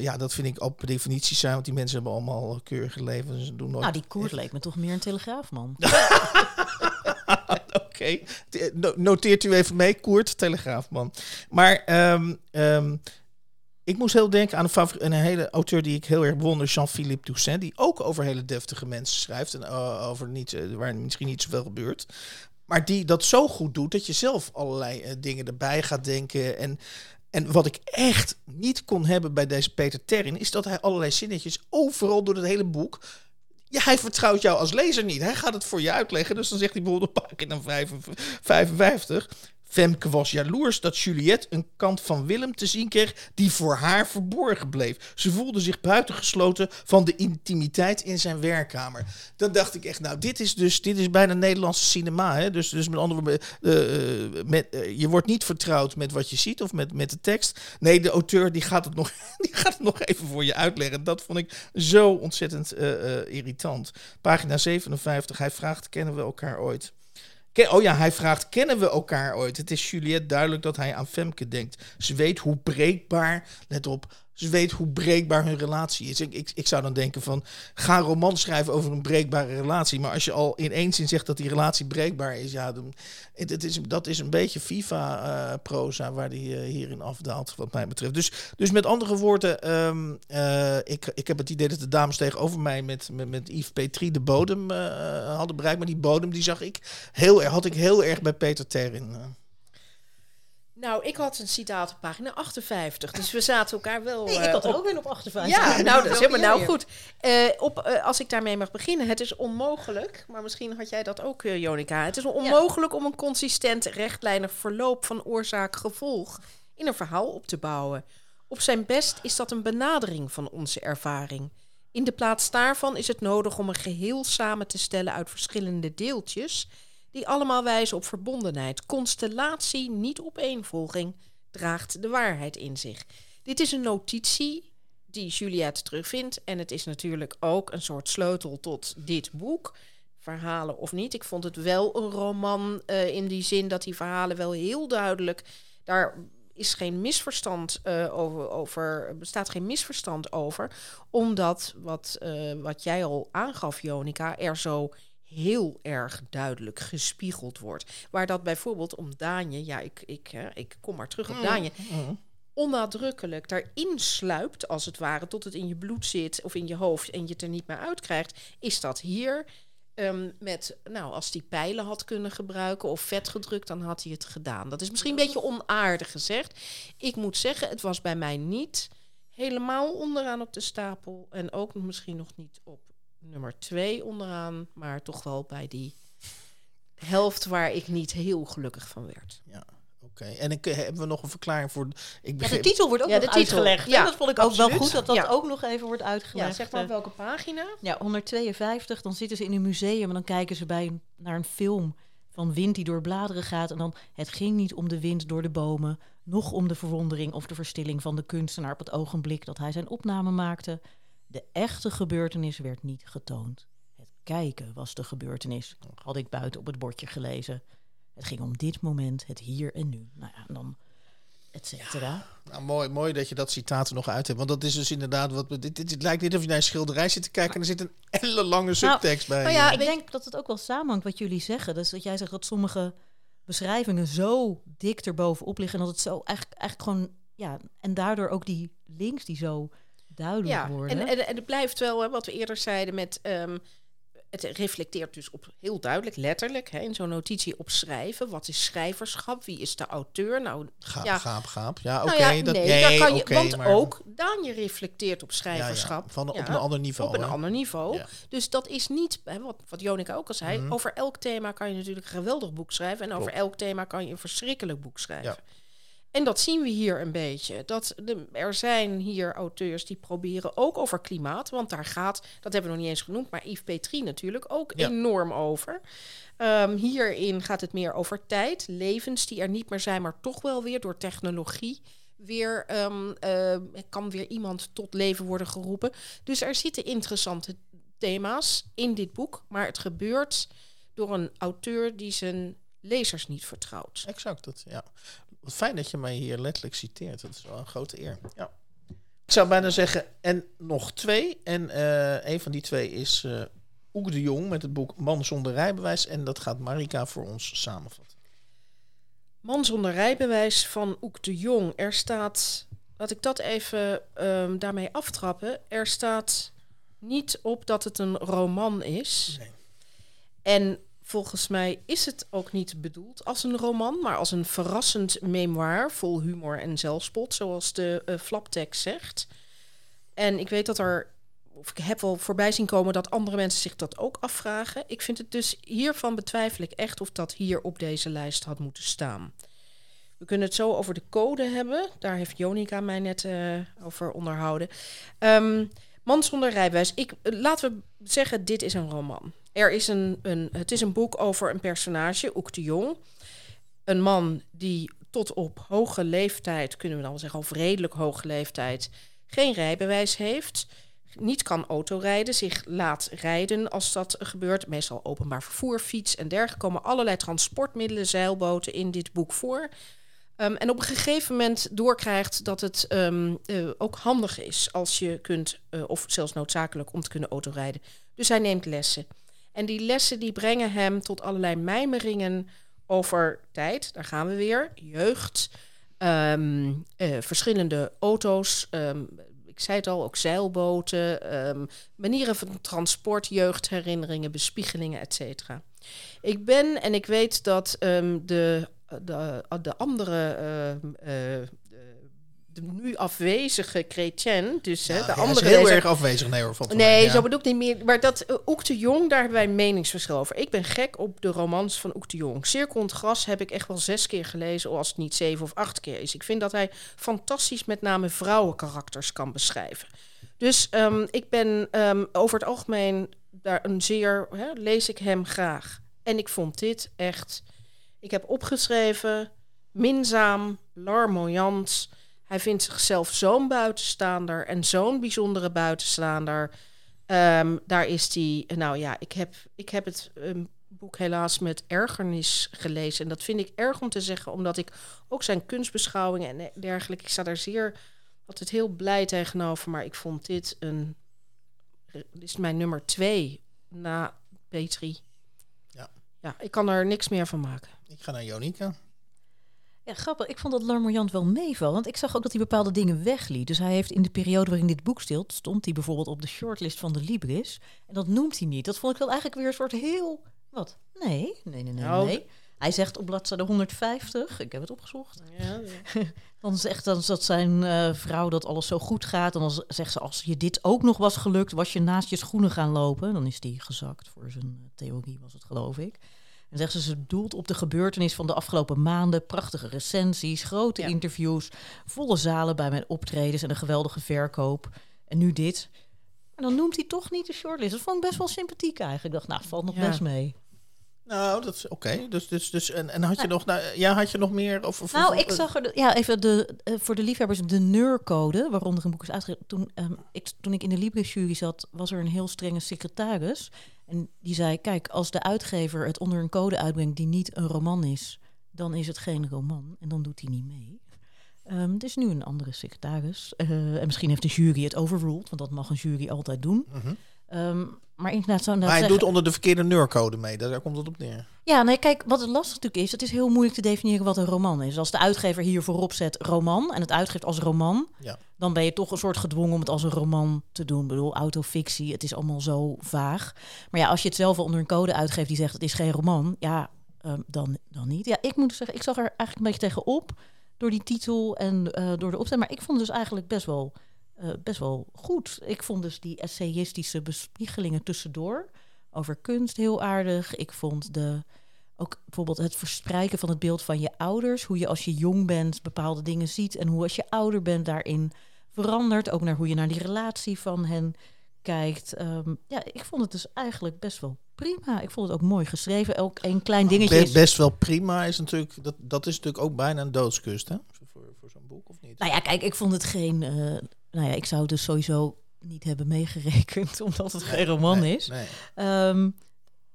ja, dat vind ik ook per definitie zijn, want die mensen hebben allemaal keurige levens. Doen nooit Nou, die Koert leek me toch meer een telegraafman. Oké, noteert u even mee, Koert, Telegraafman. Maar ehm, ehm, ik moest heel denken aan een, een hele auteur die ik heel erg bewonder, Jean-Philippe Toussaint, die ook over hele deftige mensen schrijft en eh, over niet, eh, waar misschien niet zoveel gebeurt. Maar die dat zo goed doet dat je zelf allerlei eh, dingen erbij gaat denken. En, en wat ik echt niet kon hebben bij deze Peter Terrin, is dat hij allerlei zinnetjes overal door het hele boek ja, hij vertrouwt jou als lezer niet. Hij gaat het voor je uitleggen. Dus dan zegt hij bijvoorbeeld op pagina 55... Femke was jaloers dat Juliette een kant van Willem te zien kreeg die voor haar verborgen bleef. Ze voelde zich buitengesloten van de intimiteit in zijn werkkamer. Dan dacht ik echt, nou, dit is dus dit is bijna Nederlandse cinema. Hè? Dus, dus met andere woorden, eh, eh, met, eh, je wordt niet vertrouwd met wat je ziet of met, met de tekst. Nee, de auteur die gaat, het nog, die gaat het nog even voor je uitleggen. Dat vond ik zo ontzettend irritant. Pagina 57, hij vraagt, kennen we elkaar ooit? Oh ja, hij vraagt: kennen we elkaar ooit? Het is Juliette duidelijk dat hij aan Femke denkt. Ze weet hoe breekbaar, let op, ze weet hoe breekbaar hun relatie is. Ik, ik, zou dan denken van, ga een roman schrijven over een breekbare relatie. Maar als je al in één zin zegt dat die relatie breekbaar is, ja, dan, het, is, dat is een beetje FIFA-proza waar die uh, hierin afdaalt, wat mij betreft. Dus, dus met andere woorden, ehm, eh, ik, ik heb het idee dat de dames tegenover mij met, met, met Yves Petrie de bodem hadden bereikt. Maar die bodem, die zag ik heel erg, had ik heel erg bij Peter Terrin. Nou, ik had een citaat op pagina 58, dus we zaten elkaar wel. Nee, ik had er ook weer op 58. Ja, nou, dat is helemaal nou goed. Uh, op, uh, als ik daarmee mag beginnen, het is onmogelijk, maar misschien had jij dat ook, uh, Jonica. Het is onmogelijk ja. om een consistent, rechtlijnig verloop van oorzaak-gevolg in een verhaal op te bouwen. Op zijn best is dat een benadering van onze ervaring. In de plaats daarvan is het nodig om een geheel samen te stellen uit verschillende deeltjes die allemaal wijzen op verbondenheid. Constellatie, niet opeenvolging, draagt de waarheid in zich. Dit is een notitie die Juliette terugvindt. En het is natuurlijk ook een soort sleutel tot dit boek. Verhalen of niet. Ik vond het wel een roman uh, in die zin dat die verhalen wel heel duidelijk. Daar is geen misverstand uh, over, over. bestaat geen misverstand over. Omdat wat, uh, wat jij al aangaf, Jonica, er zo heel erg duidelijk gespiegeld wordt. Waar dat bijvoorbeeld om Daanje, ja, ik, ik, hè, ik kom maar terug op mm, Daanje, mm. onnadrukkelijk daarin sluipt, als het ware, tot het in je bloed zit of in je hoofd en je het er niet meer uitkrijgt, is dat hier. Um, met, nou, als hij pijlen had kunnen gebruiken of vet gedrukt, dan had hij het gedaan. Dat is misschien een beetje onaardig gezegd. Ik moet zeggen, het was bij mij niet helemaal onderaan op de stapel. En ook misschien nog niet op nummer twee onderaan, maar toch wel bij die helft waar ik niet heel gelukkig van werd. Ja. Oké, en ik, eh, hebben we nog een verklaring voor. Ik begreep... ja, de titel wordt ook ja, nog uitgelegd. Ja, dat vond ik ook wel goed dat dat ook nog even wordt uitgelegd. Ja, zeg maar op welke pagina? Ja, 152. Dan zitten ze in een museum en dan kijken ze bij naar een film van wind die door bladeren gaat. En dan, het ging niet om de wind door de bomen, nog om de verwondering of de verstilling van de kunstenaar op het ogenblik dat hij zijn opname maakte. De echte gebeurtenis werd niet getoond. Het kijken was de gebeurtenis, had ik buiten op het bordje gelezen. Het ging om dit moment, het hier en nu. Nou ja, en dan et cetera. nou, mooi, mooi dat je dat citaat er nog uit hebt. Want dat is dus inderdaad wat. Dit, dit, lijkt niet of je naar een schilderij zit te kijken en er zit een hele lange nou, subtekst bij. Maar ja, ik denk dat het ook wel samenhangt wat jullie zeggen. Dus dat jij zegt dat sommige beschrijvingen zo dik erbovenop liggen en dat het zo eigenlijk, eigenlijk gewoon. Ja, en daardoor ook die links die zo duidelijk ja, worden. En, en, en het blijft wel, hè, wat we eerder zeiden, met um, het reflecteert dus op heel duidelijk, letterlijk, hè, in zo'n notitie opschrijven. Wat is schrijverschap? Wie is de auteur? Nou, gaap, ja. gaap, gaap. Ja, oké. Okay, nou ja, nee, nee, kan je, okay, want maar... ook Daan je reflecteert op schrijverschap. Van, op een ander niveau. Op een ander niveau. Dus dat is niet, hè, wat, wat Jonica ook al zei, mm -hmm. over elk thema kan je natuurlijk een geweldig boek schrijven. En over elk thema kan je een verschrikkelijk boek schrijven. En dat zien we hier een beetje. Dat de, er zijn hier auteurs die proberen ook over klimaat, want daar gaat, dat hebben we nog niet eens genoemd, maar Yves Petrie natuurlijk ook ja. enorm over. Um, hierin gaat het meer over tijd, levens die er niet meer zijn, maar toch wel weer door technologie weer um, uh, kan weer iemand tot leven worden geroepen. Dus er zitten interessante thema's in dit boek, maar het gebeurt door een auteur die zijn lezers niet vertrouwt. Exact, dat, ja. Wat fijn dat je mij hier letterlijk citeert. Dat is wel een grote eer. Ja. Ik zou bijna zeggen, en nog twee. En uh, een van die twee is uh, Oek de Jong met het boek Man zonder rijbewijs. En dat gaat Marika voor ons samenvatten. Man zonder rijbewijs van Oek de Jong. Er staat, laat ik dat even um, daarmee aftrappen. Er staat niet op dat het een roman is. Nee. En Volgens mij is het ook niet bedoeld als een roman, maar als een verrassend memoir vol humor en zelfspot, zoals de uh, flaptekst zegt. En ik weet dat er, of ik heb wel voorbij zien komen dat andere mensen zich dat ook afvragen. Ik vind het dus hiervan betwijfel ik echt of dat hier op deze lijst had moeten staan. We kunnen het zo over de code hebben. Daar heeft Jonica mij net uh, over onderhouden. Um, Man zonder rijbewijs. Ik, laten we zeggen, dit is een roman. Er is een, een, het is een boek over een personage, Oek de Jong. Een man die tot op hoge leeftijd, kunnen we dan wel zeggen, of redelijk hoge leeftijd, geen rijbewijs heeft. Niet kan autorijden, zich laat rijden als dat gebeurt. Meestal openbaar vervoer, fiets en dergelijke. komen allerlei transportmiddelen, zeilboten in dit boek voor. Ehm, en op een gegeven moment doorkrijgt dat het ehm, eh, ook handig is als je kunt, eh, of zelfs noodzakelijk om te kunnen autorijden. Dus hij neemt lessen. En die lessen die brengen hem tot allerlei mijmeringen over tijd. Daar gaan we weer. Jeugd, ehm, eh, verschillende auto's. ik zei het al, ook zeilboten, manieren van transport, jeugdherinneringen, bespiegelingen, et cetera. Ik ben en ik weet dat de, de, de andere, ehm, eh, de, nu afwezige Chrétien, dus hè, Ja, de hij is andere heel erg afwezig, nee hoor. valt Nee, zo bedoel ik niet meer. Maar dat Oek de Jong, daar hebben wij een meningsverschil over. Ik ben gek op de romans van Oek de Jong. Cirkel gras heb ik echt wel zes keer gelezen, als het niet zeven of acht keer is. Ik vind dat hij fantastisch met name vrouwenkarakters kan beschrijven. Dus ehm, ik ben ehm, over het algemeen daar een zeer, hè, lees ik hem graag. En ik vond dit echt, ik heb opgeschreven, minzaam, larmoyant. Hij vindt zichzelf zo'n buitenstaander en zo'n bijzondere buitenstaander. Ehm, daar is hij, nou ja, ik heb, ik heb het ehm, boek helaas met ergernis gelezen. En dat vind ik erg om te zeggen, omdat ik ook zijn kunstbeschouwingen en dergelijke, ik sta daar zeer, altijd heel blij tegenover. Maar ik vond dit een, is mijn nummer twee na Petri. Ja. Ja, ik kan er niks meer van maken. Ik ga naar Jonika. Ja, grappig. Ik vond dat Larmoyant wel meeval. Want ik zag ook dat hij bepaalde dingen wegliet. Dus hij heeft in de periode waarin dit boek stilt, stond hij bijvoorbeeld op de shortlist van de Libris. En dat noemt hij niet. Dat vond ik dan eigenlijk weer een soort heel. Wat? Nee, nee, nee, nee. Nou, nee. Hij zegt op bladzijde 150, ik heb het opgezocht. Ja, Dan zegt dan dat zijn eh, vrouw dat alles zo goed gaat. En dan zegt ze, als je dit ook nog was gelukt, was je naast je schoenen gaan lopen. Dan is die gezakt voor zijn eh, theorie, was het geloof ik. En zegt ze, ze doelt op de gebeurtenis van de afgelopen maanden. Prachtige recensies, grote Ja. interviews, volle zalen bij mijn optredens en een geweldige verkoop. En nu dit. Maar dan noemt hij toch niet de shortlist. Dat vond ik best wel sympathiek eigenlijk. Ik dacht, nou, valt nog Ja. best mee. Nou, dat is oké. Dus, dus, dus, en, en had je nog, nou, ja, had je nog meer? Of, of, Nou, of- ik zag er, de- ja, even de, eh, voor de liefhebbers, de neurcode, waaronder een boek is uitgegeven. Toen, ehm, ik, toen ik in de Libris-jury zat, was er een heel strenge secretaris. En die zei, kijk, als de uitgever het onder een code uitbrengt die niet een roman is, dan is het geen roman. En dan doet hij niet mee. Ehm het is nu een andere secretaris. Eh, en misschien heeft de jury het overruled, want dat mag een jury altijd doen. Ehm, maar inderdaad, Maar hij doet onder de verkeerde neurcode mee. Daar komt het op neer. ja, nee, kijk, wat het lastig natuurlijk is, het is heel moeilijk te definiëren wat een roman is. Als de uitgever hier voorop zet roman en het uitgeeft als roman, Ja. dan ben je toch een soort gedwongen om het als een roman te doen. Ik bedoel, autofictie, het is allemaal zo vaag. Maar ja, als je het zelf onder een code uitgeeft die zegt het is geen roman, ja, ehm, dan, dan niet. Ja, ik moet zeggen, ik zag er eigenlijk een beetje tegenop door die titel en eh, door de opzet. Maar ik vond het dus eigenlijk best wel, eh, best wel goed. Ik vond dus die essayistische bespiegelingen tussendoor over kunst heel aardig. Ik vond de, ook bijvoorbeeld het verstrijken van het beeld van je ouders. Hoe je als je jong bent bepaalde dingen ziet. En hoe als je ouder bent daarin verandert. Ook naar hoe je naar die relatie van hen kijkt. Ehm, ja, ik vond het dus eigenlijk best wel prima. Ik vond het ook mooi geschreven. Ook een klein dingetje. Be- is- best wel prima is natuurlijk, dat, dat is natuurlijk ook bijna een doodskust, hè? Voor, voor zo'n boek, of niet? Nou ja, kijk, ik vond het geen. eh, nou ja, ik zou het dus sowieso niet hebben meegerekend, omdat het geen roman Nee, is. Nee. Ehm,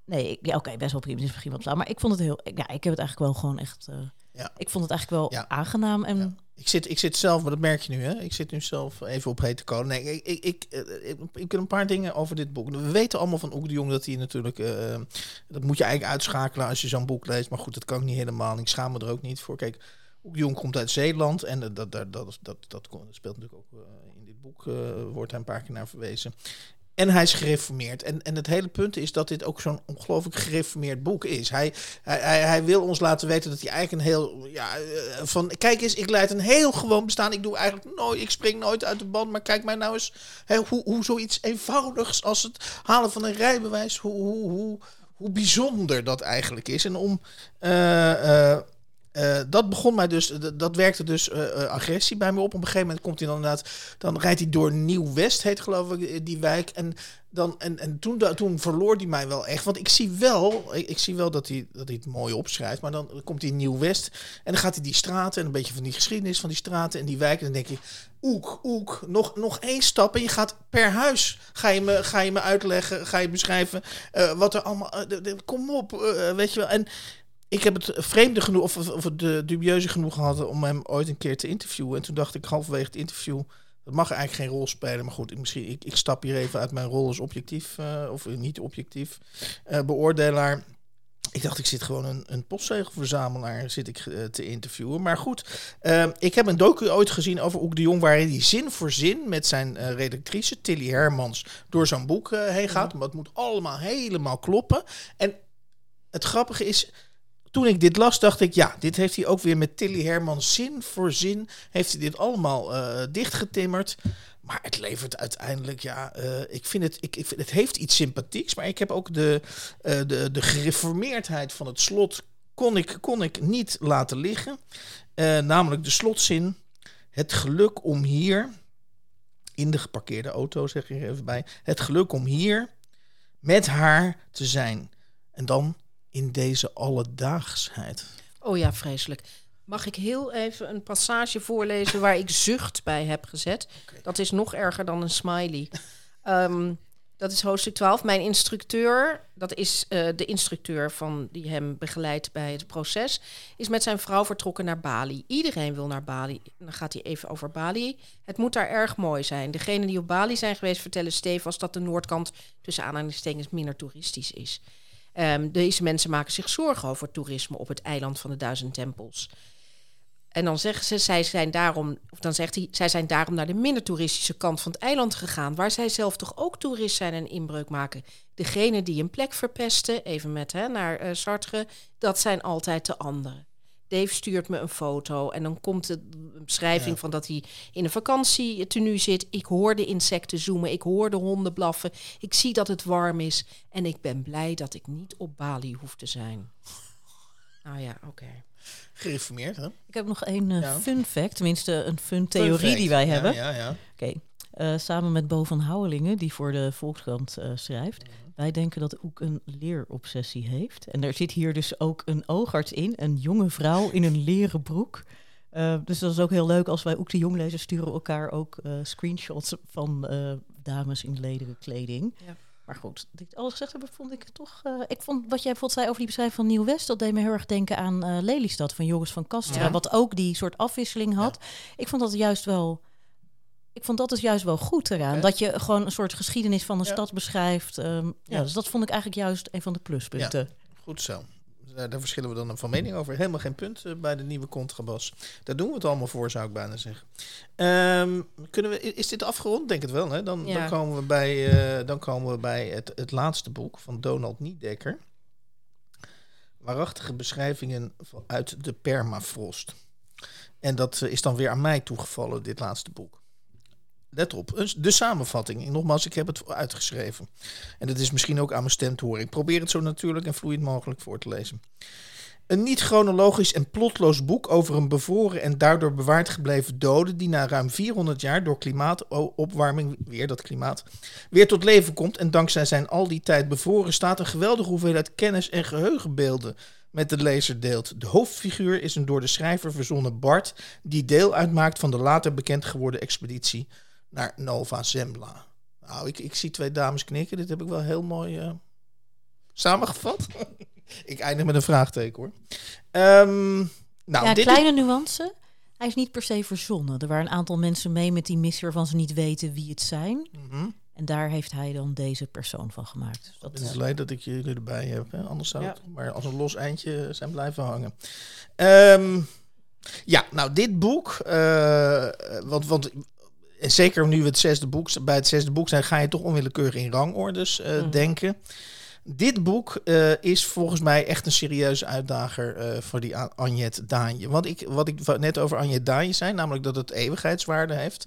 nee, ik- ja, oké, best wel prima. Is misschien wat flauw, maar ik vond het heel. Ja, ik heb het eigenlijk wel gewoon echt. eh, Ja. Ik vond het eigenlijk wel Ja. aangenaam en. Ja. Ik zit, ik zit zelf, maar dat merk je nu, hè? Ik zit nu zelf even op hete kolen. Nee, ik, ik, ik, eh, ik, ik heb een paar dingen over dit boek. We weten allemaal van Oek de Jong dat hij natuurlijk... eh, dat moet je eigenlijk uitschakelen als je zo'n boek leest. Maar goed, dat kan ik niet helemaal. Ik schaam me er ook niet voor. Kijk, Oek de Jong komt uit Zeeland. En dat, dat, dat, dat, speelt natuurlijk ook boek. eh, wordt hij een paar keer naar verwezen. En hij is gereformeerd. En, en het hele punt is dat dit ook zo'n ongelooflijk gereformeerd boek is. Hij, hij, hij, wil ons laten weten dat hij eigenlijk een heel. Ja, eh, van. Kijk eens, ik leid een heel gewoon bestaan. Ik doe eigenlijk nooit. Ik spring nooit uit de band. Maar kijk mij nou eens. Hè, hoe, hoe zoiets eenvoudigs als het halen van een rijbewijs. Hoe, hoe, hoe, hoe bijzonder dat eigenlijk is. En om. eh, eh, dat begon mij dus, dat, werkte dus eh, eh, agressie bij me op. Op een gegeven moment komt hij dan inderdaad, dan rijdt hij door Nieuw-West, heet geloof ik die wijk. En, dan, en, en toen, toen verloor hij mij wel echt. Want ik zie wel, ik, ik zie wel dat hij, dat hij het mooi opschrijft. Maar dan komt hij in Nieuw-West en dan gaat hij die straten en een beetje van die geschiedenis van die straten en die wijken. En dan denk je, oek, oek, nog, nog één stap en je gaat per huis. Ga je me, ga je me uitleggen, ga je beschrijven eh, wat er allemaal, kom op, weet je wel. En ik heb het vreemde genoeg, of, of het de dubieuze genoeg gehad om hem ooit een keer te interviewen. En toen dacht ik halverwege het interview, dat mag eigenlijk geen rol spelen. Maar goed, ik, misschien, ik, ik stap hier even uit mijn rol als objectief, uh, of niet objectief, uh, beoordelaar. Ik dacht, ik zit gewoon een, een postzegelverzamelaar zit ik, uh, te interviewen. Maar goed, uh, ik heb een docu ooit gezien over Oek de Jong... waarin hij zin voor zin met zijn uh, redactrice Tilly Hermans... door zo'n boek heen gaat. Maar het moet allemaal helemaal kloppen. En het grappige is, toen ik dit las, dacht ik... ja, dit heeft hij ook weer met Tilly Hermans zin voor zin... heeft hij dit allemaal dichtgetimmerd... Maar het levert uiteindelijk, ja, uh, ik vind het, ik, ik vind, het heeft iets sympathieks. Maar ik heb ook de, uh, de, de gereformeerdheid van het slot, kon ik, kon ik niet laten liggen. Namelijk de slotzin, het geluk om hier, in de geparkeerde auto zeg ik even bij, het geluk om hier met haar te zijn. En dan in deze alledaagsheid. Oh ja, vreselijk. Mag ik heel even een passage voorlezen waar ik zucht bij heb gezet? Okay. Dat is nog erger dan een smiley. Um, dat is hoofdstuk 12. Mijn instructeur, dat is uh, de instructeur van die hem begeleidt bij het proces, is met zijn vrouw vertrokken naar Bali. Iedereen wil naar Bali. Dan gaat hij even over Bali. Het moet daar erg mooi zijn. Degenen die op Bali zijn geweest vertellen stevast dat de noordkant tussen aanhalingstekens minder toeristisch is. Um, deze mensen maken zich zorgen over toerisme op het eiland van de duizend tempels. En dan zeggen ze, zij zijn daarom, of dan zegt hij, zij zijn daarom naar de minder toeristische kant van het eiland gegaan, waar zij zelf toch ook toerist zijn en inbreuk maken. Degene die een plek verpesten, even met hè, naar uh, Sartre, dat zijn altijd de anderen. Dave stuurt me een foto en dan komt de beschrijving ja. van dat hij in een vakantie tenue zit. Ik hoor de insecten zoomen, ik hoor de honden blaffen, ik zie dat het warm is en ik ben blij dat ik niet op Bali hoef te zijn. Nou ja, oké. Okay gereformeerd. Hè? Ik heb nog een uh, ja. fun fact, tenminste een fun theorie die wij ja, hebben. Ja, ja. Oké, okay. Uh, samen met Bo van Houwelingen, die voor de Volkskrant uh, schrijft. Wij denken dat Oek een leerobsessie heeft. En er zit hier dus ook een oogarts in, een jonge vrouw in een leren broek. Uh, dus dat is ook heel leuk als wij ook de jonglezers sturen elkaar ook screenshots van dames in lederen kleding. Ja. Maar goed, dit alles gezegd hebben, vond ik toch. Uh, ik vond wat jij bijvoorbeeld zei over die beschrijving van Nieuw West, dat deed me heel erg denken aan uh, Lelystad van Joris van Kastra, ja. wat ook die soort afwisseling had. Ja. Ik vond dat juist wel. Ik vond dat dus juist wel goed eraan. Dat je gewoon een soort geschiedenis van een stad beschrijft. Um, ja. dus dat vond ik eigenlijk juist een van de pluspunten. Goed zo. Daar, daar, verschillen we dan van mening over. Helemaal geen punt uh, bij de nieuwe contrabas. Daar doen we het allemaal voor, zou ik bijna zeggen. Um, kunnen we, is dit afgerond? Denk het wel. Hè? Dan, dan komen we bij, uh, dan komen we bij het, het laatste boek van Donald Niedekker. Waarachtige beschrijvingen uit de permafrost. En dat is dan weer aan mij toegevallen, dit laatste boek. Let op, de samenvatting. Nogmaals, ik heb het uitgeschreven. En dat is misschien ook aan mijn stem te horen. Ik probeer het zo natuurlijk en vloeiend mogelijk voor te lezen. Een niet chronologisch en plotloos boek over een bevroren en daardoor bewaard gebleven dode die na ruim 400 jaar door klimaatopwarming, weer dat klimaat, weer tot leven komt en dankzij zijn al die tijd bevroren staat een geweldige hoeveelheid kennis en geheugenbeelden met de lezer deelt. De hoofdfiguur is een door de schrijver verzonnen Bart die deel uitmaakt van de later bekend geworden expeditie naar Nova Zembla. Nou, ik, ik zie twee dames knikken. Dit heb ik wel heel mooi uh, samengevat. ik eindig met een vraagteken hoor. Um, nou, ja, dit kleine is... nuance. Hij is niet per se verzonnen. Er waren een aantal mensen mee met die missie waarvan ze niet weten wie het zijn. Mm -hmm. En daar heeft hij dan deze persoon van gemaakt. Dus dat het is leuk dat ik jullie erbij heb. Hè? Anders zou ja. het maar als een los eindje zijn blijven hangen. Um, ja, nou dit boek. Uh, want, want en zeker nu we het zesde boek, bij het zesde boek zijn, ga je toch onwillekeurig in rangordes uh, mm. denken. Dit boek uh, is volgens mij echt een serieuze uitdager uh, voor die Anjet Daanje. Want ik, wat ik net over Anjet Daanje zei, namelijk dat het eeuwigheidswaarde heeft.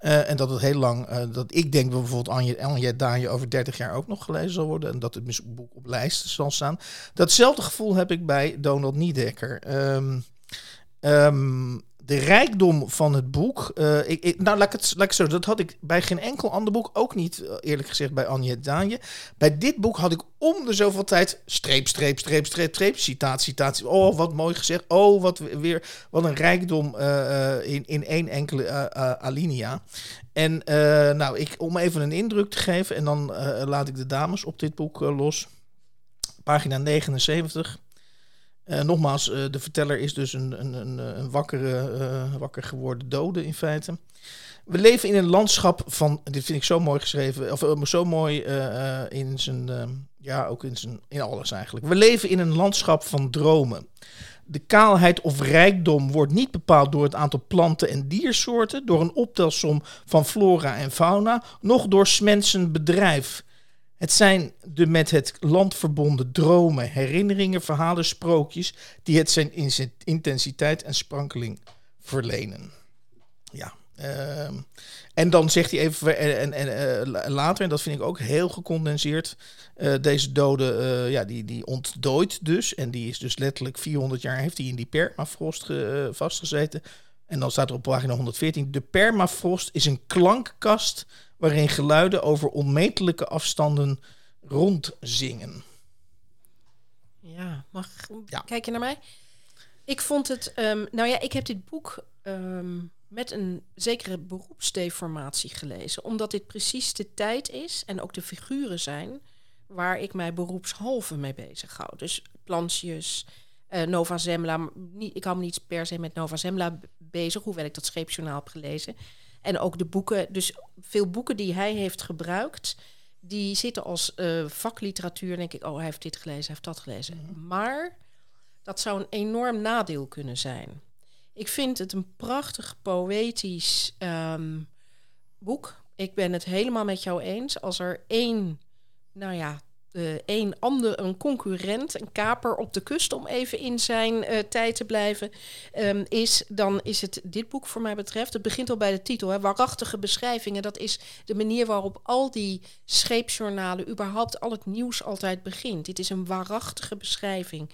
Uh, en dat het heel lang, dat ik denk bijvoorbeeld Anjet, Anjet Daanje over 30 jaar ook nog gelezen zal worden. En dat het boek op lijsten zal staan. Datzelfde gevoel heb ik bij Donald Niedekker. Um, um, de rijkdom van het boek. Uh, ik, nou, laat ik, het, laat ik zo. Dat had ik bij geen enkel ander boek. Ook niet, uh, eerlijk gezegd, bij Anje Daanje. Bij dit boek had ik om de zoveel tijd. Streep, streep, streep, streep, streep. Citaat, citaat. Oh, wat mooi gezegd. Oh, wat weer. Wat een rijkdom uh, in, in één enkele alinea. En nou, ik, om even een indruk te geven. En dan laat ik de dames op dit boek los. Pagina 79. Uh, nogmaals, uh, de verteller is dus een, een, een, een wakkere, uh, wakker geworden dode in feite. We leven in een landschap van, dit vind ik zo mooi geschreven, of zo mooi in zijn, ja, ook in, zijn, in alles eigenlijk. We leven in een landschap van dromen. De kaalheid of rijkdom wordt niet bepaald door het aantal planten en diersoorten, door een optelsom van flora en fauna, noch door mensen bedrijf. Het zijn de met het land verbonden dromen, herinneringen, verhalen, sprookjes die het zijn intensiteit en sprankeling verlenen. Ja. Uh, en dan zegt hij even en, en, uh, later, en dat vind ik ook heel gecondenseerd, uh, deze dode, ja, die, die ontdooit dus. En die is dus letterlijk 400 jaar, heeft hij in die permafrost vastgezeten. En dan staat er op pagina 114, de permafrost is een klankkast waarin geluiden over onmetelijke afstanden rondzingen. Ja, mag ja. kijk je naar mij? Ik vond het, um, nou ja, ik heb dit boek um, met een zekere beroepsdeformatie gelezen, omdat dit precies de tijd is en ook de figuren zijn waar ik mij beroepshalve mee bezig hou. Dus Plantius, uh, Nova Zembla. Niet, ik hou me niet per se met Nova Zembla bezig, hoewel ik dat scheepsjournaal heb gelezen. En ook de boeken, dus veel boeken die hij heeft gebruikt, die zitten als uh, vakliteratuur. Denk ik, oh, hij heeft dit gelezen, hij heeft dat gelezen. Mhm. Maar dat zou een enorm nadeel kunnen zijn. Ik vind het een prachtig poëtisch um, boek. Ik ben het helemaal met jou eens. Als er één, nou ja, een ander, een concurrent, een kaper op de kust, om even in zijn uh, tijd te blijven, um, is, dan is het dit boek voor mij betreft. Het begint al bij de titel, hè, waarachtige beschrijvingen. Dat is de manier waarop al die scheepsjournalen, überhaupt al het nieuws altijd begint. Dit is een waarachtige beschrijving.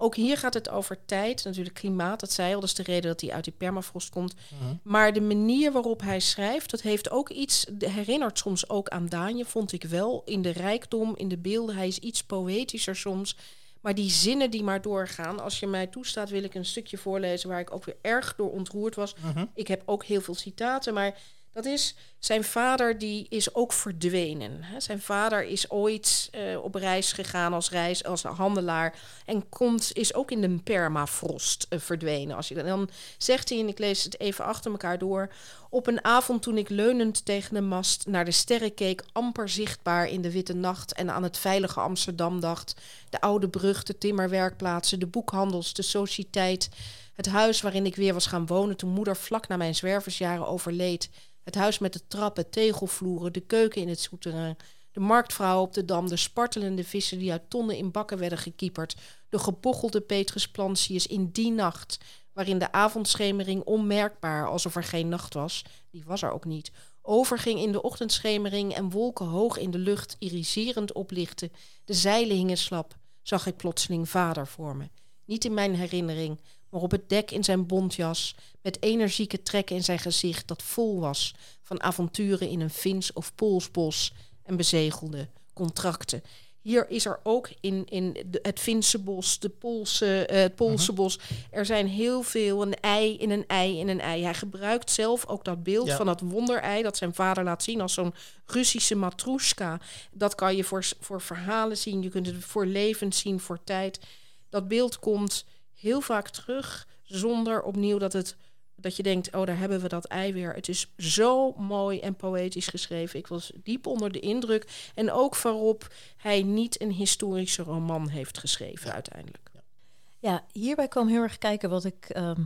Ook hier gaat het over tijd, natuurlijk klimaat, dat zei al, dat is de reden dat hij uit die permafrost komt. Mhm. Maar de manier waarop hij schrijft, dat heeft ook iets, herinnert soms ook aan Daanje, vond ik wel, in de rijkdom, in de beelden. Hij is iets poëtischer soms. Maar die zinnen die maar doorgaan, als je mij toestaat, wil ik een stukje voorlezen waar ik ook weer erg door ontroerd was. Mhm. Ik heb ook heel veel citaten, maar dat is zijn vader die is ook verdwenen. Zijn vader is ooit uh, op reis gegaan als, reis, als handelaar en komt, is ook in de permafrost uh, verdwenen. Als je, dan zegt hij, en ik lees het even achter elkaar door... Op een avond toen ik leunend tegen de mast naar de sterren keek... amper zichtbaar in de witte nacht en aan het veilige Amsterdam dacht... de oude brug, de timmerwerkplaatsen, de boekhandels, de sociëteit... het huis waarin ik weer was gaan wonen toen moeder vlak na mijn zwerversjaren overleed... Het huis met de trappen, tegelvloeren, de keuken in het souterrain. De marktvrouw op de dam, de spartelende vissen die uit tonnen in bakken werden gekieperd. De gepochelde Petrus in die nacht, waarin de avondschemering onmerkbaar, alsof er geen nacht was, die was er ook niet, overging in de ochtendschemering en wolken hoog in de lucht iriserend oplichten. De zeilen hingen slap, zag ik plotseling vader voor me. Niet in mijn herinnering, maar op het dek in zijn bontjas, met energieke trekken in zijn gezicht dat vol was van avonturen in een Fins of Poolsbos en bezegelde contracten. Hier is er ook in, in het Finse bos, de Poolse, uh, het Poolse mhm. bos. Er zijn heel veel een ei in een ei in een ei. Hij gebruikt zelf ook dat beeld van dat wonderei dat zijn vader laat zien als zo'n Russische matroeska. Dat kan je voor, voor verhalen zien. Je kunt het voor leven zien, voor tijd. Dat beeld komt heel vaak terug zonder opnieuw dat het dat je denkt, oh, daar hebben we dat ei weer. Het is zo mooi en poëtisch geschreven. Ik was diep onder de indruk. En ook waarop hij niet een historische roman heeft geschreven uiteindelijk. Ja, hierbij kwam heel erg kijken wat ik ehm,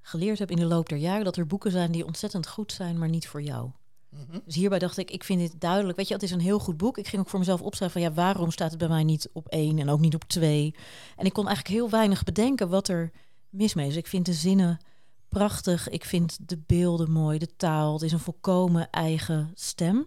geleerd heb in de loop der jaren. Dat er boeken zijn die ontzettend goed zijn, maar niet voor jou. Mhm. Dus hierbij dacht ik, ik vind dit duidelijk. Weet je, het is een heel goed boek. Ik ging ook voor mezelf opschrijven van ja, waarom staat het bij mij niet op één en ook niet op twee? En ik kon eigenlijk heel weinig bedenken wat er mis mee is. Ik vind de zinnen prachtig. Ik vind de beelden mooi, de taal. Het is een volkomen eigen stem.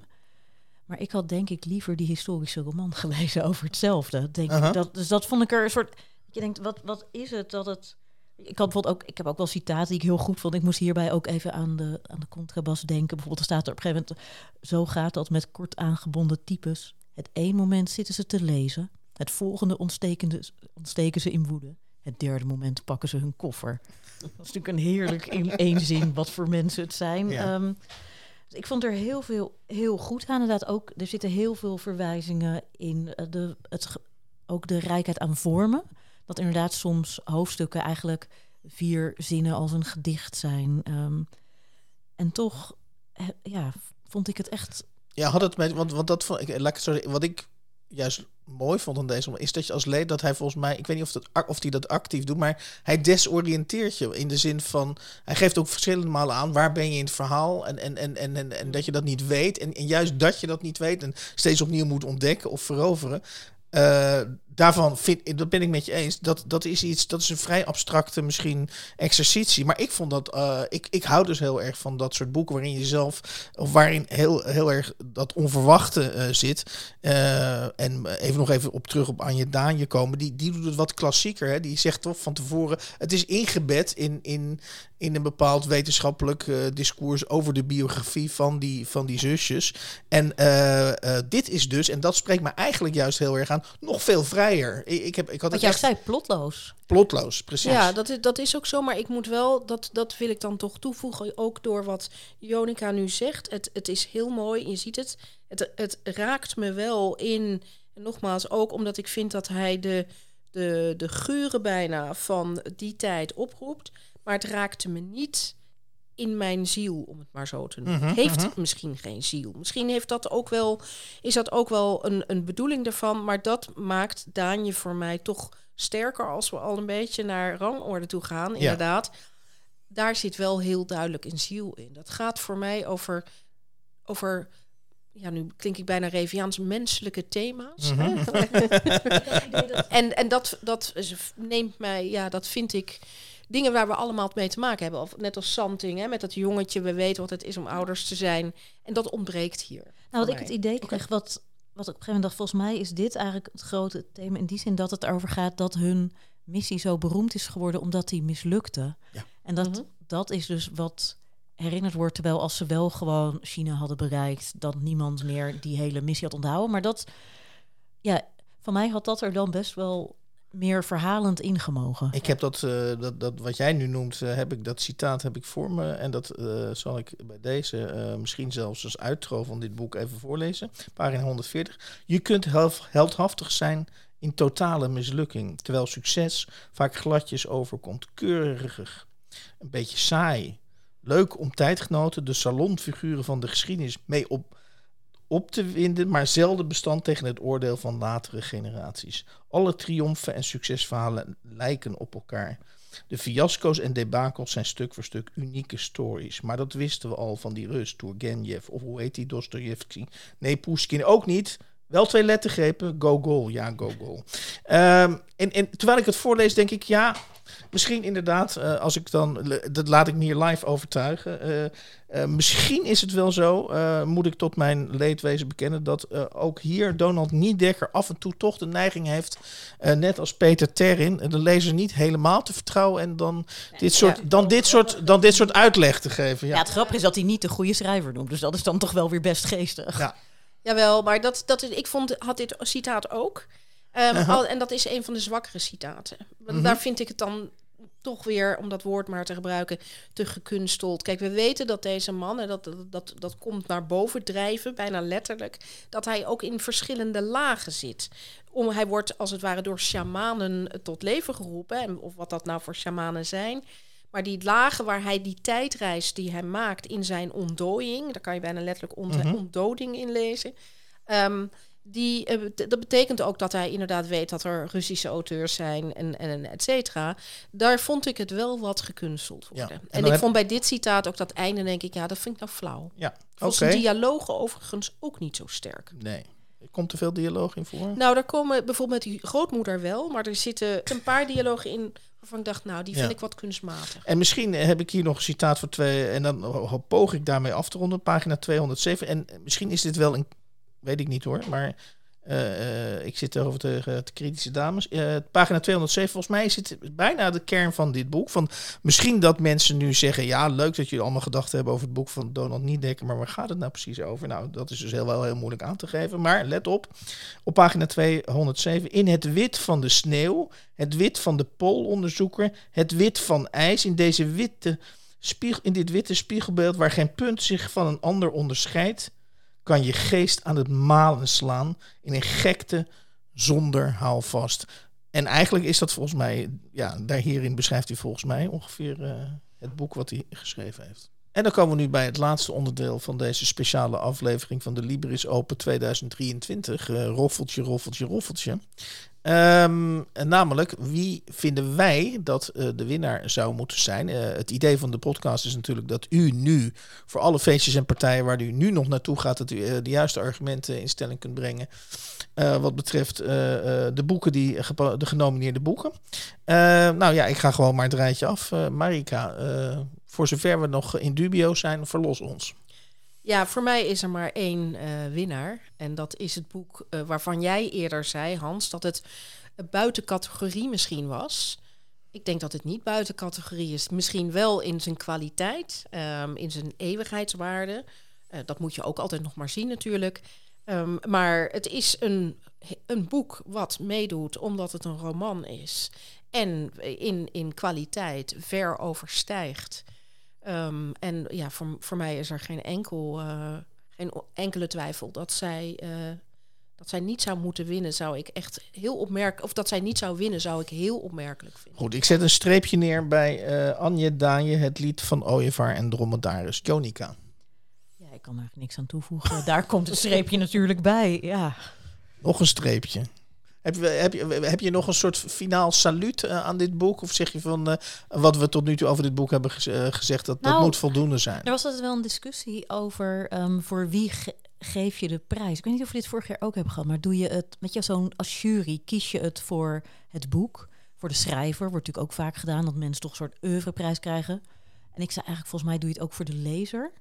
Maar ik had denk ik liever die historische roman gelezen over hetzelfde. Denk ik. Dat, dus dat vond ik er een soort. Je denkt, wat, wat is het dat het ik, had bijvoorbeeld ook, ik heb ook wel citaten die ik heel goed vond. Ik moest hierbij ook even aan de, aan de contrabas denken. Bijvoorbeeld, er staat er op een gegeven moment... Zo gaat dat met kort aangebonden types. Het één moment zitten ze te lezen. Het volgende ontsteken ze in woede. Het derde moment pakken ze hun koffer. Dat is natuurlijk een heerlijk in één zin wat voor mensen het zijn. Ehm, dus ik vond er heel veel heel goed aan. Inderdaad, ook er zitten heel veel verwijzingen in. Uh, de, het, ook de rijkheid aan vormen. Dat inderdaad soms hoofdstukken eigenlijk vier zinnen als een gedicht zijn. Ehm, en toch, eh, ja, vond ik het echt. Ja, had het met, want, want dat vond ik, ik het zo, wat ik juist mooi vond aan deze, is dat je als leed dat hij volgens mij, ik weet niet of, of hij dat actief doet, maar hij desoriënteert je in de zin van, hij geeft ook verschillende malen aan waar ben je in het verhaal en, en, en, en, en, dat je dat niet weet. En, en juist dat je dat niet weet en steeds opnieuw moet ontdekken of veroveren, uh, daarvan vind dat ben ik met je eens. Dat, dat is iets, dat is een vrij abstracte misschien exercitie. Maar ik vond dat, uh, ik, ik hou dus heel erg van dat soort boeken waarin je zelf, of waarin heel, heel erg dat onverwachte uh, zit. en even nog even op terug op Anje Daanje komen. Die, die doet het wat klassieker. Hè? Die zegt toch van tevoren, het is ingebed in, in, in een bepaald wetenschappelijk discours over de biografie van die, van die zusjes. En dit is dus, en dat spreekt me eigenlijk juist heel erg aan, nog veel vrijer vrijer. Ik, ik, heb, ik had Wat jij echt... zei, plotloos. Plotloos, precies. Ja, dat is, dat is ook zo. Maar ik moet wel, dat, dat wil ik dan toch toevoegen, ook door wat Jonica nu zegt. Het, het is heel mooi, je ziet het. Het, het raakt me wel in, nogmaals, ook omdat ik vind dat hij de, de, de geuren bijna van die tijd oproept. Maar het raakte me niet in mijn ziel, om het maar zo te noemen. Mhm, heeft mhm. misschien geen ziel. Misschien heeft dat ook wel, is dat ook wel een, een bedoeling ervan. Maar dat maakt Daanje voor mij toch sterker als we al een beetje naar rangorde toe gaan. Inderdaad. Daar zit wel heel duidelijk een ziel in. Dat gaat voor mij over, over ja, nu klink ik bijna Reviaans, menselijke thema's. Mhm. hè? en en dat, dat neemt mij, ja, dat vind ik dingen waar we allemaal mee te maken hebben. Of net als Santing, hè, met dat jongetje, we weten wat het is om ouders te zijn. En dat ontbreekt hier. Nou, wat ik het idee kreeg, wat, wat ik op een gegeven moment dacht, volgens mij is dit eigenlijk het grote thema in die zin dat het erover gaat dat hun missie zo beroemd is geworden omdat die mislukte. Ja. En dat, Mhm. dat is dus wat herinnerd wordt, terwijl als ze wel gewoon China hadden bereikt, dat niemand meer die hele missie had onthouden. Maar dat, ja, van mij had dat er dan best wel meer verhalend ingemogen. Ik heb dat, eh, dat, dat wat jij nu noemt, eh, heb ik, dat citaat heb ik voor me. En dat eh, zal ik bij deze misschien zelfs als uittro van dit boek even voorlezen. Pagina 140. Je kunt heldhaftig zijn in totale mislukking. Terwijl succes vaak gladjes overkomt. Keurig, een beetje saai. Leuk om tijdgenoten, de salonfiguren van de geschiedenis, mee op, op te winden, maar zelden bestand tegen het oordeel van latere generaties. Alle triomfen en succesverhalen lijken op elkaar. De fiasco's en debakels zijn stuk voor stuk unieke stories. Maar dat wisten we al van die Rus, Turgenev of hoe heet die, Dostoevsky. Nee, Pushkin ook niet. Wel twee lettergrepen, Gogol, ja, Gogol. Ehm, en, en terwijl ik het voorlees, denk ik, ja, misschien inderdaad, eh, als ik dan, dat laat ik me hier live overtuigen. eh, eh, misschien is het wel zo, moet ik tot mijn leedwezen bekennen, dat ook hier Donald Niedekker af en toe toch de neiging heeft, net als Peter Terrin, de lezer niet helemaal te vertrouwen en dan dit soort, Ja. dan dit soort, dan dit soort uitleg te geven. Ja, Ja. het grappige is dat hij niet de goede schrijver noemt. Dus dat is dan toch wel weer best geestig. Ja. Jawel, maar dat, dat is, ik vond, had dit citaat ook. Ehm, al- en dat is een van de zwakkere citaten. Mhm. Daar vind ik het dan toch weer, om dat woord maar te gebruiken, te gekunsteld. Kijk, we weten dat deze man, en dat, dat, dat komt naar boven drijven, bijna letterlijk, dat hij ook in verschillende lagen zit. Om, hij wordt als het ware door shamanen tot leven geroepen, en of wat dat nou voor shamanen zijn. Maar die lagen waar hij die tijdreis die hij maakt in zijn ontdooiing, daar kan je bijna letterlijk ont Mhm. ontdoding in lezen. Ehm, die, eh, dat betekent ook dat hij inderdaad weet dat er Russische auteurs zijn en, en et cetera. Daar vond ik het wel wat gekunsteld Ja. worden. En ik heb- vond bij dit citaat ook dat einde, denk ik, ja, dat vind ik nou flauw. Ja, oké. vond zijn dialogen overigens ook niet zo sterk. Nee. Komt er veel dialoog in voor? Nou, daar komen bijvoorbeeld met die grootmoeder wel, maar er zitten een paar dialogen in waarvan ik dacht, nou, die vind Ja. ik wat kunstmatig. En misschien heb ik hier nog een citaat voor twee. En dan poog ik daarmee af te ronden. Pagina 207. En misschien is dit wel een. Weet ik niet hoor. Maar eh, eh, ik zit over tegen de kritische dames. Eh, pagina 207. Volgens mij het bijna de kern van dit boek. Van misschien dat mensen nu zeggen. Ja, leuk dat jullie allemaal gedacht hebben over het boek van Donald Niedekker. Maar waar gaat het nou precies over? Nou, dat is dus heel wel heel moeilijk aan te geven. Maar let op. Op pagina 207. In het wit van de sneeuw. Het wit van de poolonderzoeker. Het wit van ijs. In deze witte spiegel, in dit witte spiegelbeeld waar geen punt zich van een ander onderscheidt, kan je geest aan het malen slaan in een gekte zonder houvast. en eigenlijk is dat volgens mij, ja, daar hierin beschrijft hij volgens mij ongeveer uh, het boek wat hij geschreven heeft. En dan komen we nu bij het laatste onderdeel van deze speciale aflevering van de Libris Open 2023. Uh, roffeltje, roffeltje, roffeltje. Um, namelijk, wie vinden wij dat uh, de winnaar zou moeten zijn? Uh, het idee van de podcast is natuurlijk dat u nu, voor alle feestjes en partijen waar u nu nog naartoe gaat, dat u de juiste argumenten in stelling kunt brengen. wat betreft de boeken, die, de genomineerde boeken. nou ja, ik ga gewoon maar het rijtje af. Marika, voor zover we nog in dubio zijn, verlos ons. Ja, voor mij is er maar één uh, winnaar. En dat is het boek uh, waarvan jij eerder zei, Hans, dat het buiten categorie misschien was. Ik denk dat het niet buiten categorie is. Misschien wel in zijn kwaliteit, um, in zijn eeuwigheidswaarde. Uh, dat moet je ook altijd nog maar zien natuurlijk. Um, maar het is een, een boek wat meedoet omdat het een roman is. En in, in kwaliteit ver overstijgt Um, en ja, voor, voor mij is er geen, enkel, uh, geen enkele twijfel dat zij, uh, dat zij niet zou moeten winnen, zou ik echt heel opmerkelijk. Of dat zij niet zou winnen, zou ik heel opmerkelijk vinden. Goed, ik zet een streepje neer bij uh, Anje Daanje, het lied van Ooievaar en Dromedaris. Jonica. Ja, ik kan er niks aan toevoegen. Daar komt een streepje natuurlijk bij. Ja. Nog een streepje. Heb je, heb, je, heb je nog een soort finaal saluut uh, aan dit boek? Of zeg je van uh, wat we tot nu toe over dit boek hebben gez uh, gezegd, dat, nou, dat moet voldoende zijn? Er was altijd wel een discussie over um, voor wie ge geef je de prijs. Ik weet niet of we dit vorig jaar ook hebben gehad, maar doe je het met je zo'n als jury, kies je het voor het boek, voor de schrijver, wordt natuurlijk ook vaak gedaan dat mensen toch een soort oeuvreprijs krijgen. En ik zei eigenlijk, volgens mij doe je het ook voor de lezer.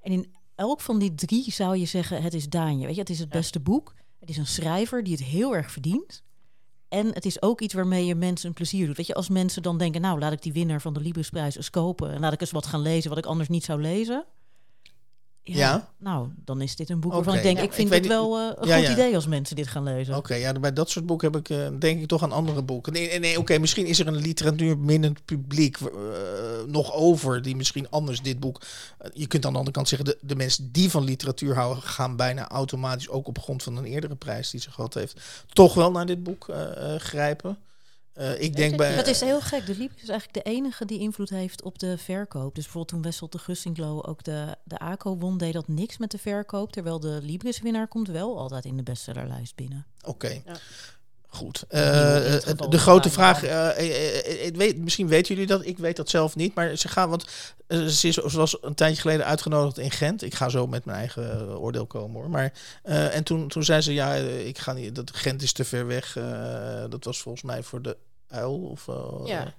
En in elk van die drie zou je zeggen, het is Daanje. Weet je, het is het beste boek. Het is een schrijver die het heel erg verdient. En het is ook iets waarmee je mensen een plezier doet. Weet je, als mensen dan denken, nou laat ik die winnaar van de Librisprijs eens kopen en laat ik eens wat gaan lezen wat ik anders niet zou lezen. Ja, ja. Nou, dan is dit een boek waarvan okay. ik denk, ja, ik vind ik het wel uh, een ja, goed idee als mensen dit gaan lezen. Oké, okay, ja, bij dat soort boeken heb ik uh, denk ik toch aan andere boeken. Nee, nee, nee oké, misschien is er een literatuurminnend publiek uh, nog over die misschien anders dit boek. je kunt aan de andere kant zeggen, de, de mensen die van literatuur houden, gaan bijna automatisch ook op grond van een eerdere prijs die ze gehad heeft, toch wel naar dit boek grijpen. Uh, ik denk bij. Dat is heel gek. De Liebig is eigenlijk de enige die invloed heeft op de verkoop. Dus bijvoorbeeld toen Wessel de Gussinklo ook de, de ACO won, deed dat niks met de verkoop. Terwijl de Libris-winnaar komt wel altijd in de bestsellerlijst binnen. Oké. Okay. Ja. Goed. Uh, de grote vraag, uh, ik weet, misschien weten jullie dat, ik weet dat zelf niet, maar ze gaan, want ze, is, ze was een tijdje geleden uitgenodigd in Gent. Ik ga zo met mijn eigen oordeel komen hoor. Maar, en toen, toen zei ze, ja, ik ga niet, dat Gent is te ver weg. dat was volgens mij voor de uil. Of, ja.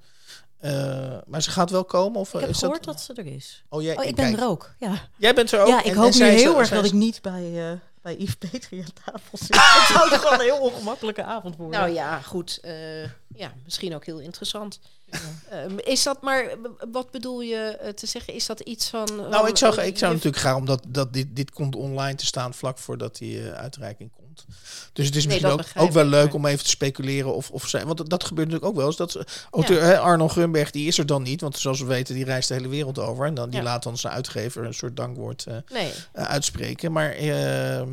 Uh, maar ze gaat wel komen? Of ik heb is gehoord dat... dat... ze er is. Oh, jij, oh ik ben er ook. Ja. Jij bent er ook? Ja, ik en, hoop en nu heel erg dat ik niet bij, uh, bij Yves Petri aan tafel zit. Het zou toch wel een heel ongemakkelijke avond worden. Nou ja, goed. Uh, ja, misschien ook heel interessant. Ja. Uh, is dat maar, wat bedoel je te zeggen? Is dat iets van. Nou, ik zou, ik zou natuurlijk graag, omdat dat dit, dit komt online te staan vlak voordat die uh, uitreiking komt. Dus het is misschien nee, ook, ook wel leuk om even te speculeren of, of zijn. Want dat gebeurt natuurlijk ook wel eens. Dat auteur, ja. Arno Grunberg, die is er dan niet. Want zoals we weten, die reist de hele wereld over. En dan die ja. laat dan zijn uitgever een soort dankwoord uh, nee. uitspreken. Maar ehm,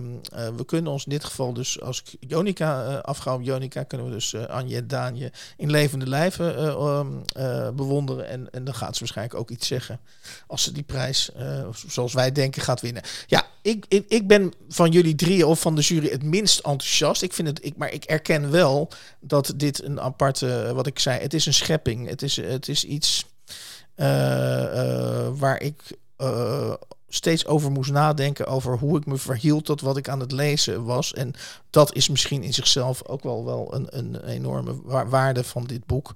we kunnen ons in dit geval dus als Jonica afgaan op Jonica, kunnen we dus Anje en Daanje in levende lijven um, uh, bewonderen. En, en dan gaat ze waarschijnlijk ook iets zeggen. Als ze die prijs, zoals wij denken, gaat winnen. Ja, ik, ik, ik ben van jullie drie of van de jury het minst enthousiast. Ik vind het, ik, maar ik erken wel dat dit een aparte, wat ik zei, het is een schepping. Het is, het is iets uh, waar ik steeds over moest nadenken over hoe ik me verhield tot wat ik aan het lezen was. En dat is misschien in zichzelf ook wel, wel een, een enorme waarde van dit boek.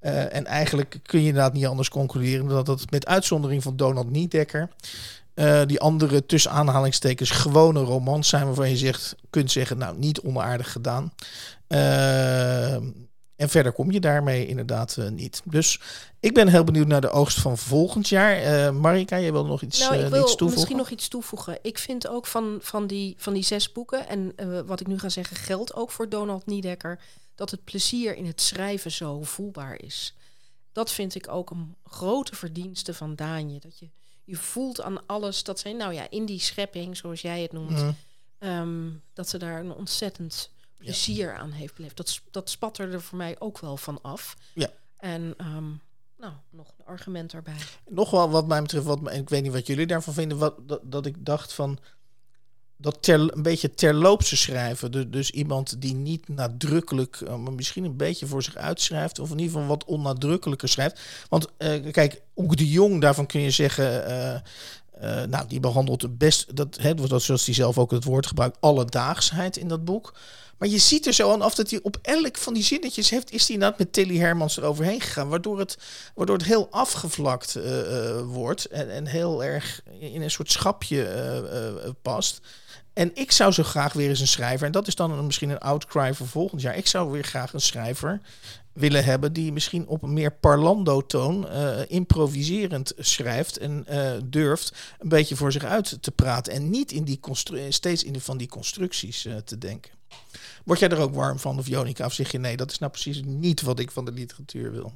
En eigenlijk kun je inderdaad niet anders concluderen dat het met uitzondering van Donald Niedekker, uh, die andere tussen aanhalingstekens gewone romans zijn waarvan je zegt, kunt zeggen, nou niet onaardig gedaan. Uh, en verder kom je daarmee inderdaad uh, niet. Dus ik ben heel benieuwd naar de oogst van volgend jaar. Marika, jij wil nog iets, nou, ik wil iets toevoegen? Misschien nog iets toevoegen. Ik vind ook van, van, die, van die zes boeken, en wat ik nu ga zeggen geldt ook voor Donald Niedekker, dat het plezier in het schrijven zo voelbaar is. Dat vind ik ook een grote verdienste van Daanje. Dat je, je voelt aan alles dat zij, nou ja, in die schepping, zoals jij het noemt, mm. um, dat ze daar een ontzettend plezier aan heeft beleefd. Dat, dat spat er voor mij ook wel van af. Ja. En ehm, nou, nog een argument daarbij. Nog wel wat mij betreft, wat, me- ik weet niet wat jullie daarvan vinden, wat, dat, dat ik dacht van dat ter, een beetje terloopse schrijven. Dus, iemand die niet nadrukkelijk, eh, maar misschien een beetje voor zich uitschrijft, of in ieder geval wat onnadrukkelijker schrijft. Want eh, kijk, Oek de Jong, daarvan kun je zeggen. eh, nou, die behandelt best, dat, hè, dat, zoals hij zelf ook het woord gebruikt, alledaagsheid in dat boek. Maar je ziet er zo aan af dat hij op elk van die zinnetjes heeft, is hij inderdaad met Tilly Hermans eroverheen gegaan. Waardoor het, waardoor het heel afgevlakt eh, eh, wordt en, en heel erg in een soort schapje eh, past. En ik zou zo graag weer eens een schrijver, en dat is dan misschien een outcry voor volgend jaar. Ik zou weer graag een schrijver willen hebben die misschien op een meer parlando-toon improviserend schrijft en durft een beetje voor zich uit te praten en niet in die steeds in van die constructies te denken. Word jij er ook warm van of Jonica of zeg je nee, dat is nou precies niet wat ik van de literatuur wil?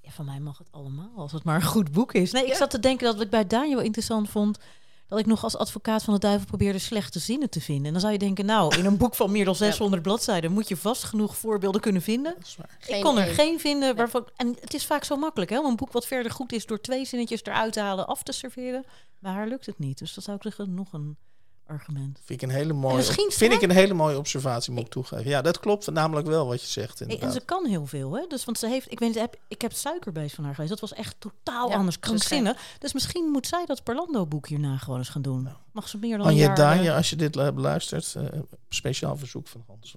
Ja, van mij mag het allemaal, als het maar een goed boek is. Nee, ik zat te denken dat wat ik bij Daniel interessant vond... dat ik nog als advocaat van de duivel probeerde slechte zinnen te vinden. En dan zou je denken, nou, in een boek van meer dan 600 bladzijden... moet je vast genoeg voorbeelden kunnen vinden. Ik kon er geen vinden waarvan... En het is vaak zo makkelijk, hè, om een boek wat verder goed is... door twee zinnetjes eruit te halen, af te serveren. Bij haar lukt het niet. Dus dat zou ik zeggen, nog een argument. Vind ik een hele mooie, misschien vind ik een hele mooie observatie, moet ik toegeven. Ja, dat klopt namelijk wel wat je zegt. Inderdaad. en ze kan heel veel, hè? Dus, want ze heeft, ik weet heb, ik heb suikerbeest van haar gelezen. Dat was echt totaal Ja, anders, krankzinnig. Dus misschien moet zij dat Parlando-boek hierna gewoon eens gaan doen. Mag ze meer dan een Anje jaar... Daanje, eh, als je dit hebt beluisterd, eh, speciaal verzoek van Hans.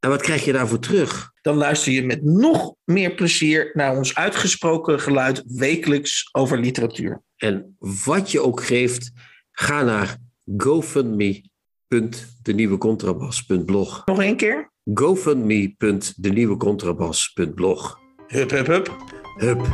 En wat krijg je daarvoor terug? Dan luister je met nog meer plezier naar ons uitgesproken geluid wekelijks over literatuur. En wat je ook geeft, ga naar gofundme.denieuwecontrabas.blog. Nog één keer? gofundme.denieuwecontrabas.blog. Hup, hup, hup. Hup.